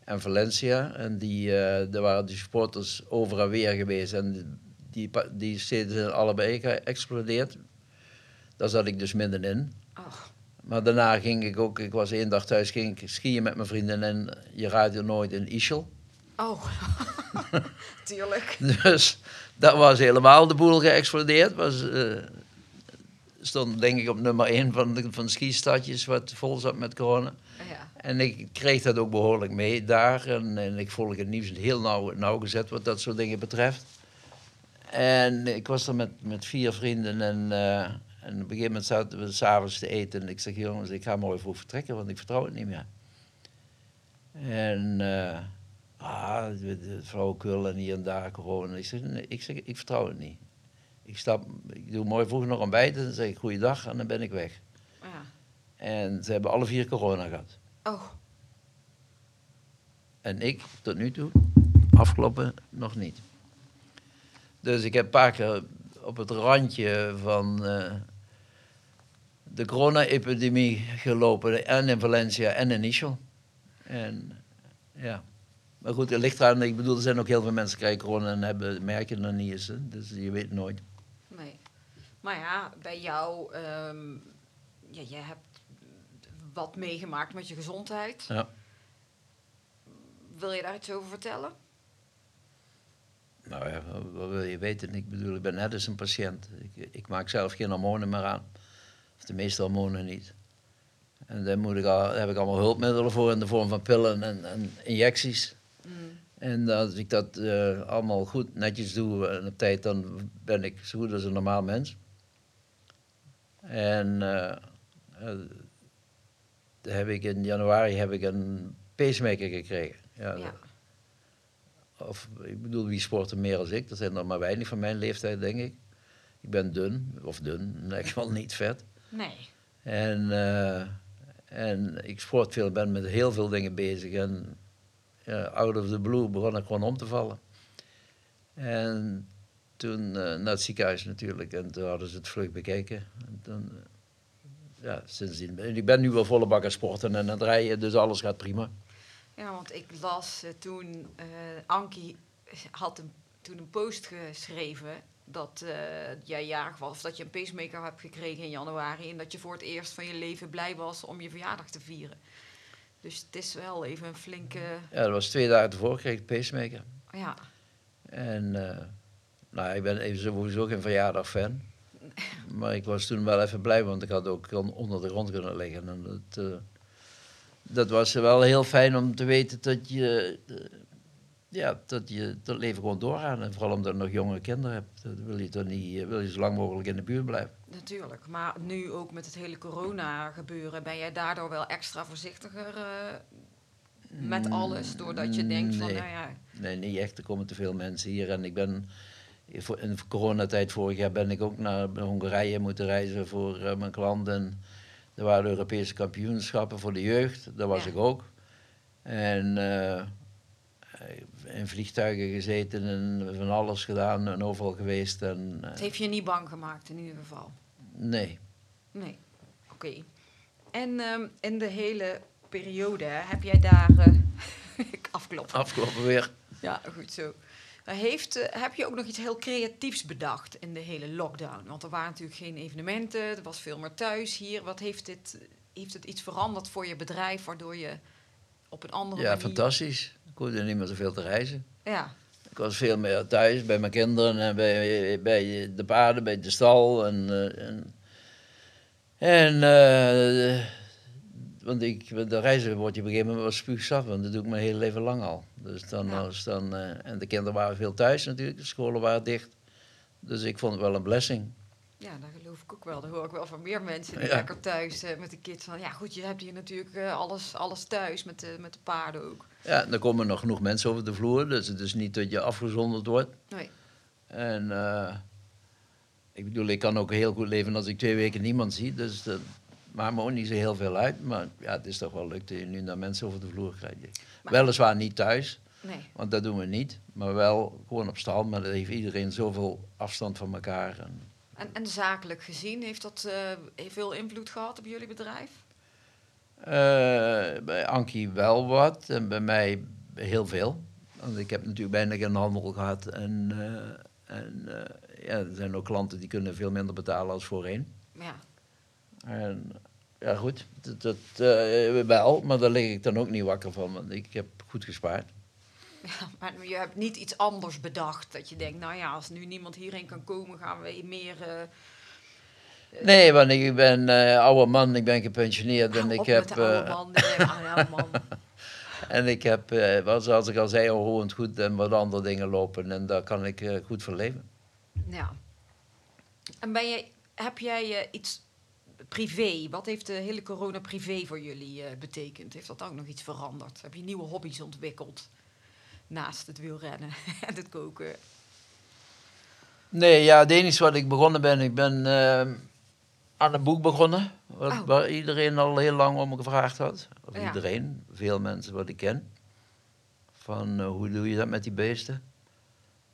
en Valencia. En die, eh daar waren die supporters over en weer geweest en die, die steden zijn allebei geëxplodeerd. Daar zat ik dus middenin. Ach, Maar daarna ging ik ook, ik was één dag thuis, ging ik skiën met mijn vrienden en je raadt nooit in Ischel. oh. Tuurlijk. Dus dat was helemaal de boel geëxplodeerd. Was, eh, stond denk ik op nummer 1 van de, van skistadjes wat vol zat met corona. Ja. En ik kreeg dat ook behoorlijk mee daar. En, en ik volg het nieuws heel nauw, nauwgezet wat dat soort dingen betreft. En ik was er met, met vier vrienden en, eh, en op een gegeven moment zaten we s'avonds te eten. En ik zeg, jongens, ik ga mooi vroeg vertrekken, want ik vertrouw het niet meer. En eh ah, flauwekul en hier en daar corona. Ik zeg, nee, ik, zeg, ik vertrouw het niet. Ik, stap, ik doe mooi vroeg nog ontbijt en dan zeg ik goeiedag en dan ben ik weg. ja. En ze hebben alle vier corona gehad. Oh, En ik tot nu toe, afgelopen, nog niet. Dus ik heb een paar keer op het randje van eh, de corona-epidemie gelopen. En in Valencia en in Ischel. En ja. Maar goed, het ligt eraan. Ik bedoel, er zijn ook heel veel mensen die krijgen corona en hebben, merken er niet eens. hè. Dus je weet nooit. nee. Maar ja, bij jou, ehm ja, jij hebt wat meegemaakt met je gezondheid. Ja. Wil je daar iets over vertellen? Nou ja, wat- wat wil je weten? Ik bedoel, ik ben net als een patiënt. Ik, ik maak zelf geen hormonen meer aan. Of de meeste hormonen niet. En daar, moet ik al, daar heb ik allemaal hulpmiddelen voor in de vorm van pillen en, en injecties. En als ik dat eh, allemaal goed netjes doe en op tijd, dan ben ik zo goed als een normaal mens. En eh, eh, daar heb ik in januari heb ik een pacemaker gekregen. Ja, Ja. Of ik bedoel, wie sport er meer als ik? Dat zijn er maar weinig van mijn leeftijd, denk ik. Ik ben dun, of dun, in ieder geval niet vet. Nee. En, eh, en ik sport veel, ben met heel veel dingen bezig. En ja, out of the blue begon ik gewoon om te vallen. En toen eh, naar het ziekenhuis natuurlijk. En toen hadden ze het vlug bekeken. En toen, eh, ja, sindsdien. En ik ben nu wel volle bak aan sporten en aan het rijden, dus alles gaat prima. Ja, want ik las eh, toen, eh Ankie had een, toen een post geschreven dat jij jarig was, of dat je een pacemaker hebt gekregen in januari en dat je voor het eerst van je leven blij was om je verjaardag te vieren. Dus het is wel even een flinke, Ja, dat was twee dagen tevoren, kreeg ik de pacemaker. ja, En eh, nou, ik ben even sowieso geen verjaardag-fan. Maar ik was toen wel even blij, want ik had ook on- onder de grond kunnen liggen. En dat, eh, dat was wel heel fijn om te weten dat je, eh, ja, dat je dat leven gewoon doorgaat. En vooral omdat je nog jonge kinderen hebt, dat wil je toch niet, eh, wil je zo lang mogelijk in de buurt blijven. natuurlijk. Maar nu ook met het hele corona gebeuren, ben jij daardoor wel extra voorzichtiger eh, met alles, doordat je denkt van, nee. nou ja, Nee, niet echt. Er komen te veel mensen hier. En ik ben voor- in de coronatijd vorig jaar ben ik ook naar Hongarije moeten reizen voor eh, mijn klant. En er waren Europese kampioenschappen voor de jeugd. Daar was Ja. ik ook. En eh, in vliegtuigen gezeten en van alles gedaan en overal geweest. En, eh, het heeft je niet bang gemaakt in ieder geval. nee. Nee, oké. En ehm, in de hele periode heb jij daar... eh, ik afkloppen. Afgelopen weer. Ja, goed zo. Heeft, eh, heb je ook nog iets heel creatiefs bedacht in de hele lockdown? Want er waren natuurlijk geen evenementen, er was veel meer thuis hier. Wat heeft, dit, heeft het iets veranderd voor je bedrijf, waardoor je op een andere Ja, manier... fantastisch. Ik hoefde niet meer zoveel te reizen. Ja, Ik was veel meer thuis bij mijn kinderen en bij, bij de paarden, bij de stal. En, eh, en, en eh, want ik, de reizen word je op een gegeven moment spuugzat, want dat doe ik mijn hele leven lang al. Dus dan, Ja. als dan, eh, en de kinderen waren veel thuis natuurlijk, de scholen waren dicht. Dus ik vond het wel een blessing. Ja, dat geloof ik ook wel. Dat hoor ik wel van meer mensen die Ja. lekker thuis eh, met de kids. Van, ja goed, je hebt hier natuurlijk eh, alles, alles thuis, met de, met de paarden ook. Ja, en er komen nog genoeg mensen over de vloer, dus het is niet dat je afgezonderd wordt. Nee, En eh, ik bedoel, ik kan ook heel goed leven als ik twee weken niemand zie. Dus dat maakt me ook niet zo heel veel uit. Maar ja, het is toch wel leuk dat je nu naar mensen over de vloer krijgt. Maar- Weliswaar niet thuis, nee. want dat doen we niet. Maar wel gewoon op stal. Maar dan heeft iedereen zoveel afstand van elkaar. En En, en zakelijk gezien, heeft dat eh, veel invloed gehad op jullie bedrijf? Eh, bij Ankie wel wat en bij mij heel veel. Want ik heb natuurlijk bijna geen handel gehad. En, eh, en ja, er zijn ook klanten die kunnen veel minder betalen als voorheen. Ja. En ja, goed, dat, dat wel, maar daar lig ik dan ook niet wakker van, want ik heb goed gespaard. Ja. Maar je hebt niet iets anders bedacht. Dat je denkt, nou ja, als nu niemand hierheen kan komen, gaan we meer... eh, Nee, want ik ben eh oude man, ik ben gepensioneerd en ik heb, eh, man. man. en ik heb eh, zoals ik al zei, onroerend goed en wat andere dingen lopen en daar kan ik eh, goed van leven. Ja. En ben je, heb jij eh, iets privé? Wat heeft de hele corona privé voor jullie eh, betekend? Heeft dat ook nog iets veranderd? Heb je nieuwe hobby's ontwikkeld? Naast het wielrennen en het koken. Nee, ja, het enige wat ik begonnen ben, ik ben eh, aan een boek begonnen. Wat, Oh. Waar iedereen al heel lang om gevraagd had. Of Ja. iedereen, veel mensen wat ik ken. Van eh, hoe doe je dat met die beesten?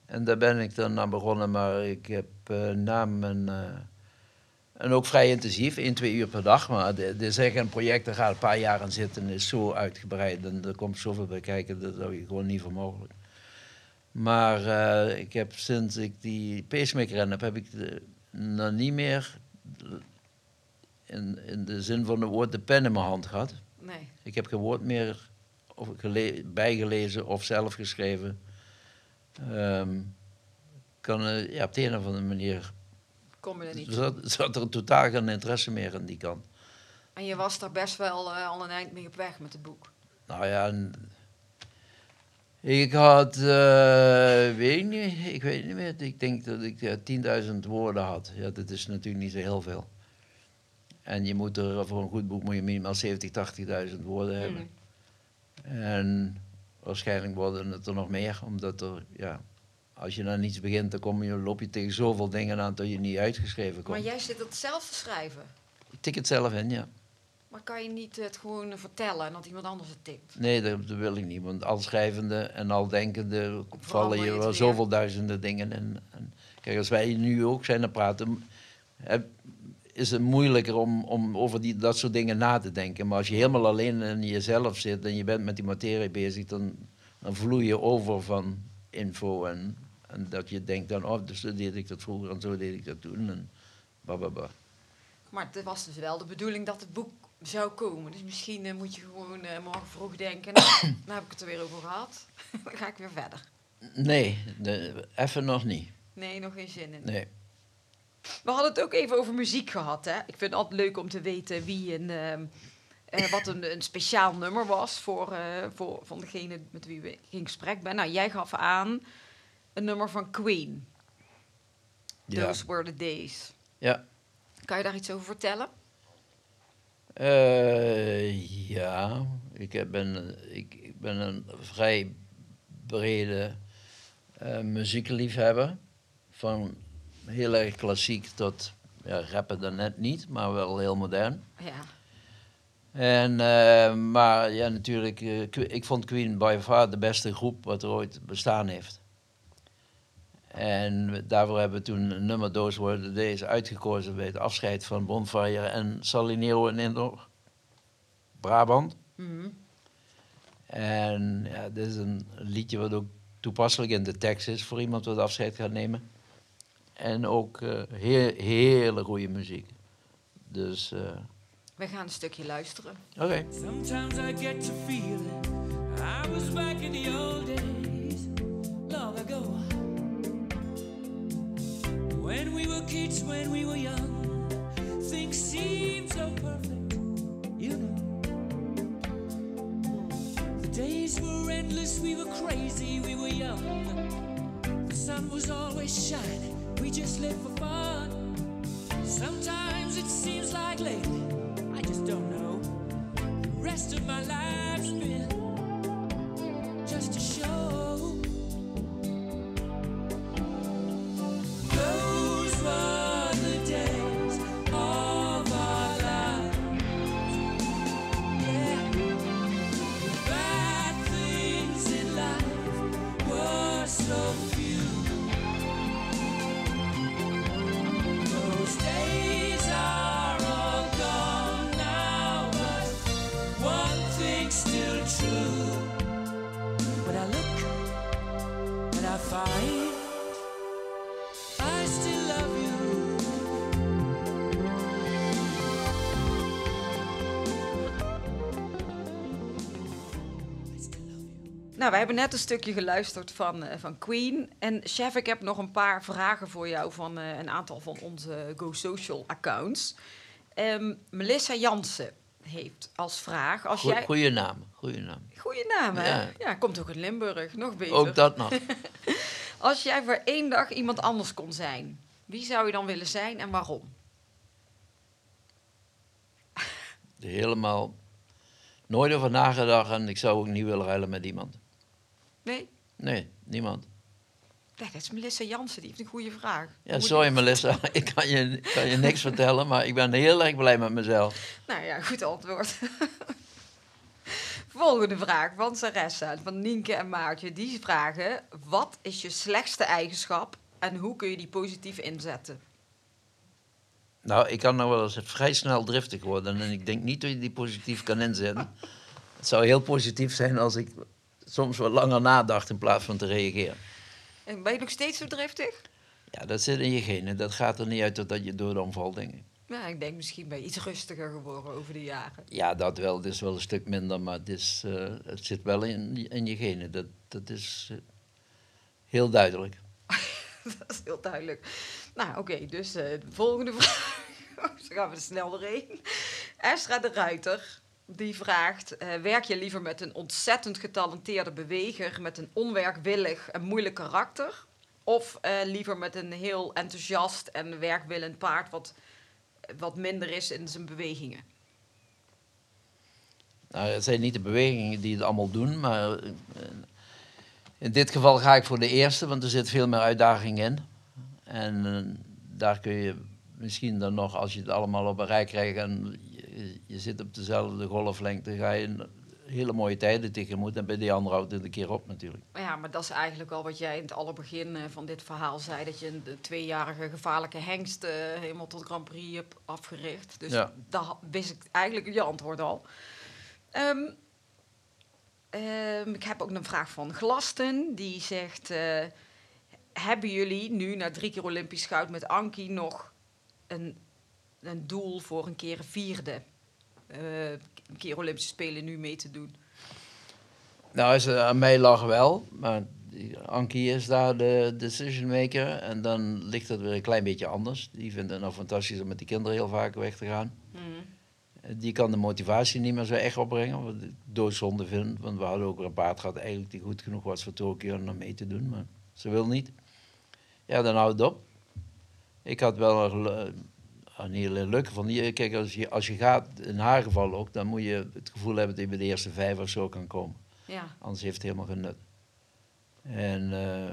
En daar ben ik dan aan begonnen, maar ik heb eh na mijn... en ook vrij intensief, 1, 2 uur per dag. Maar dit is echt een project, daar gaat een paar jaar aan zitten en is zo uitgebreid. En er komt zoveel bij kijken, dat je gewoon niet voor mogelijk. Maar eh, ik heb sinds ik die pacemaker in heb, heb ik de, nog niet meer in, in de zin van de woord de pen in mijn hand gehad. Nee. Ik heb geen woord meer of gele- bijgelezen of zelf geschreven. Ehm, kan, eh, ja, op de een of andere manier Er niet. zat, zat er totaal geen interesse meer aan die kant. En je was daar best wel eh, al een eind mee op weg met het boek. Nou ja, en ik had, eh, weet ik niet, ik weet niet meer, ik denk dat ik eh, 10.000 woorden had. Ja, dat is natuurlijk niet zo heel veel. En je moet er, voor een goed boek moet je minimaal 70, 80.000 woorden hebben. Mm. En waarschijnlijk worden het er nog meer, omdat er, ja, als je dan niets begint, dan kom je, loop je tegen zoveel dingen aan dat je niet uitgeschreven komt. Maar jij zit het zelf te schrijven. Ik tik het zelf in, ja. Maar kan je niet het gewoon vertellen en dat iemand anders het tikt? Nee, dat, dat wil ik niet. Want al schrijvende en al denkende vallen je wel zoveel duizenden dingen in. En kijk, als wij nu ook zijn aan praten, is het moeilijker om, om over die, dat soort dingen na te denken. Maar als je helemaal alleen in jezelf zit en je bent met die materie bezig, dan, dan vloei je over van info. En, en dat je denkt dan, oh, dus zo deed ik dat vroeger en zo deed ik dat toen. En bababa. Maar het was dus wel de bedoeling dat het boek zou komen. Dus misschien eh, moet je gewoon eh, morgen vroeg denken, nou, dan heb ik het er weer over gehad. dan ga ik weer verder. Nee, de- even nog niet. Nee, nog geen zin in. Nee. We hadden het ook even over muziek gehad. Hè? Ik vind het altijd leuk om te weten wie een, ehm, eh, wat een, een speciaal nummer was voor, voor van degene met wie we in gesprek ben. Nou, jij gaf aan een nummer van Queen. Ja. Those were the days. Ja. Kan je daar iets over vertellen? Eh, ja, ik heb- ben, ik, ik ben een vrij brede eh, muziekliefhebber. Van heel erg klassiek tot ja, rappen dan net niet, maar wel heel modern. Ja. En, eh, maar ja, natuurlijk, ik vond Queen by far de beste groep wat er ooit bestaan heeft. En daarvoor hebben we toen een nummer Were The Days uitgekozen bij het afscheid van Bonfire en Salinero in Indor, Brabant. Mhm. En ja, dit is een liedje wat ook toepasselijk in de tekst is voor iemand wat afscheid gaat nemen. En ook eh, heel, hele goede muziek. Dus, eh, We gaan een stukje luisteren. oké. Sometimes I get to feeling I was back in the old days, When we were kids, when we were young, things seemed so perfect, you know. The days were endless, we were crazy, we were young. The sun was always shining, we just lived for fun. Sometimes it seems like lately, I just don't know. The rest of my life's Nou, we hebben net een stukje geluisterd van, eh, van Queen. En chef, ik heb nog een paar vragen voor jou van eh, een aantal van onze Go Social accounts. Ehm, Melissa Jansen heeft als vraag, als Goe- jij... Goeie naam, goeie naam. Goeie naam, hè? Ja. Ja. komt ook uit Limburg, nog beter. Ook dat nog. Als jij voor één dag iemand anders kon zijn, wie zou je dan willen zijn en waarom? Helemaal nooit over nagedacht en ik zou ook niet willen ruilen met iemand. Nee? Nee, niemand. Nee, dat is Melissa Jansen, die heeft een goede vraag. Ja, sorry ik- Melissa, ik kan je, kan je niks vertellen, maar ik ben heel erg blij met mezelf. Nou ja, goed antwoord. Volgende vraag van Saressa, van Nienke en Maartje. Die vragen, wat is je slechtste eigenschap en hoe kun je die positief inzetten? Nou, ik kan nou wel eens vrij snel driftig worden en ik denk niet dat je die positief kan inzetten. Het zou heel positief zijn als ik soms wat langer nadacht in plaats van te reageren. En ben je nog steeds zo driftig? Ja, dat zit in je genen. Dat gaat er niet uit totdat je dood omvalt, denk ik. Ja, ik denk misschien ben je iets rustiger geworden over de jaren. Ja, dat wel. Het is wel een stuk minder, maar het, is, eh, het zit wel in, in je genen. Dat, dat is eh, heel duidelijk. Dat is heel duidelijk. Nou, oké, dus eh, de volgende vraag. Zo gaan we er snel doorheen. Estra de Ruiter, die vraagt... eh, werk je liever met een ontzettend getalenteerde beweger... met een onwerkwillig en moeilijk karakter... of eh, liever met een heel enthousiast en werkwillend paard... wat, wat minder is in zijn bewegingen? Nou, het zijn niet de bewegingen die het allemaal doen, maar eh, in dit geval ga ik voor de eerste, want er zit veel meer uitdaging in. En daar kun je misschien dan nog, als je het allemaal op een rij krijgt en je, je zit op dezelfde golflengte, ga je hele mooie tijden tegemoet. En bij die andere houdt het een keer op natuurlijk. Ja, maar dat is eigenlijk al wat jij in het allerbegin eh, van dit verhaal zei... dat je een de tweejarige gevaarlijke hengst eh, helemaal tot Grand Prix hebt afgericht. Dus Ja. daar wist ik eigenlijk je antwoord al. Ehm, ehm, ik heb ook een vraag van Glasten. Die zegt... eh, hebben jullie nu, na drie keer Olympisch goud met Anki... nog een, een doel voor een keer een vierde... eh, een keer Olympische Spelen nu mee te doen? Nou, is, aan mij lag wel, maar Ankie is daar de decision maker. En dan ligt het weer een klein beetje anders. Die vindt het nou fantastisch om met die kinderen heel vaak weg te gaan. Eh, Die kan de motivatie niet meer zo echt opbrengen, wat ik doodzonde vind. Want we hadden ook een paard gehad eigenlijk die goed genoeg was voor Tokio om mee te doen, maar ze wil niet. Ja, dan houdt het op. Ik had wel een, een hele leuke van die. Kijk, als je, als je gaat, in haar geval ook, dan moet je het gevoel hebben dat je bij de eerste vijf of zo kan komen. Ja. Anders heeft het helemaal geen nut. En eh,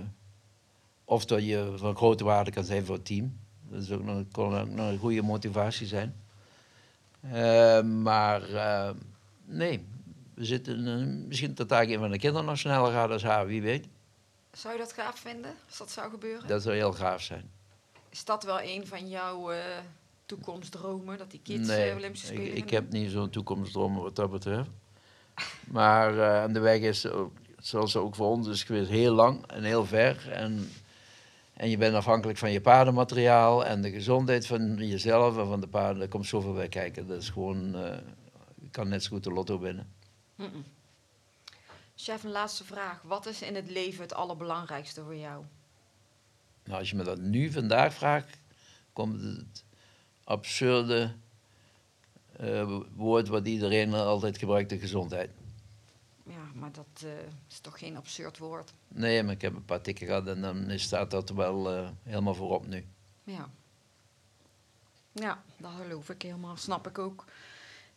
of dat je van grote waarde kan zijn voor het team. Dat is ook nog, kon ook nog een goede motivatie zijn. Eh, maar eh, nee, we zitten eh, misschien dat daar een van de kinderen nog sneller gaat als haar, wie weet. Zou je dat gaaf vinden, als dat zou gebeuren? Dat zou heel gaaf zijn. Is dat wel een van jouw eh, toekomstdromen, dat die kids nee, eh, Olympische ik, Spelen ik gaan heb niet zo'n toekomstdroom wat dat betreft. Maar eh, de weg is, ook, zoals ook voor ons is geweest, heel lang en heel ver. En, en je bent afhankelijk van je paardenmateriaal en de gezondheid van jezelf en van de paarden. Er komt zoveel bij kijken. Dat is gewoon, eh, je kan net zo goed de lotto winnen. Chef, een laatste vraag. Wat is in het leven het allerbelangrijkste voor jou? Nou, als je me dat nu vandaag vraagt, komt het absurde eh, woord wat iedereen altijd gebruikt, de gezondheid. Ja, maar dat eh, is toch geen absurd woord? Nee, maar ik heb een paar tikken gehad en dan staat dat wel eh, helemaal voorop nu. Ja. Ja, dat geloof ik helemaal. Snap ik ook.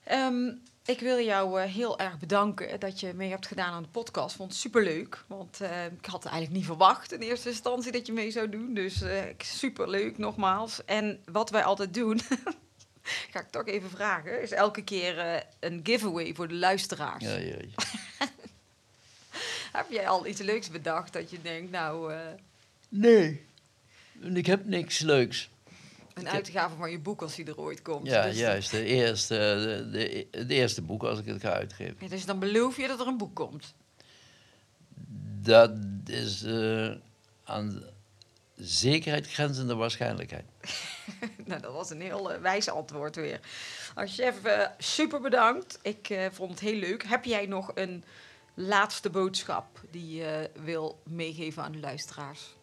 Ehm, ik wil jou eh, heel erg bedanken dat je mee hebt gedaan aan de podcast. Vond het superleuk. Want eh, ik had eigenlijk niet verwacht in eerste instantie dat je mee zou doen. Dus eh superleuk nogmaals. En wat wij altijd doen, ga ik toch even vragen, is elke keer een giveaway voor de luisteraars. Ja, ja, ja. Heb jij al iets leuks bedacht dat je denkt, nou, Nee, ik heb niks leuks. Een uitgave van je boek als die er ooit komt. Ja, dus, juist. De eerste, de, de, het eerste boek als ik het ga uitgeven. Ja, dus dan beloof je dat er een boek komt. Dat is eh, aan zekerheid grenzende waarschijnlijkheid. nou, dat was een heel eh, wijs antwoord weer. Als chef, eh, super bedankt. Ik vond het heel leuk. Heb jij nog een laatste boodschap die je wil meegeven aan de luisteraars?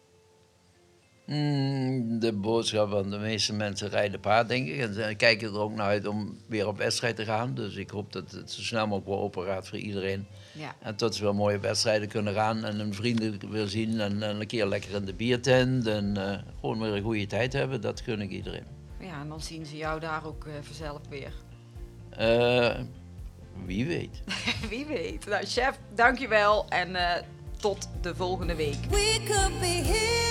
Mm, de boodschap van de meeste mensen rijden paard, denk ik. En ze kijken er ook naar uit om weer op wedstrijd te gaan. Dus ik hoop dat het zo snel mogelijk wel open gaat voor iedereen. Ja. En tot ze weer mooie wedstrijden kunnen gaan en hun vrienden weer zien. En, en een keer lekker in de biertent. En eh, gewoon weer een goede tijd hebben. Dat gun ik iedereen. ja, en dan zien ze jou daar ook eh, vanzelf weer. Eh, wie weet. Wie weet. Nou, chef, dankjewel en eh, tot de volgende week. We could be heroes.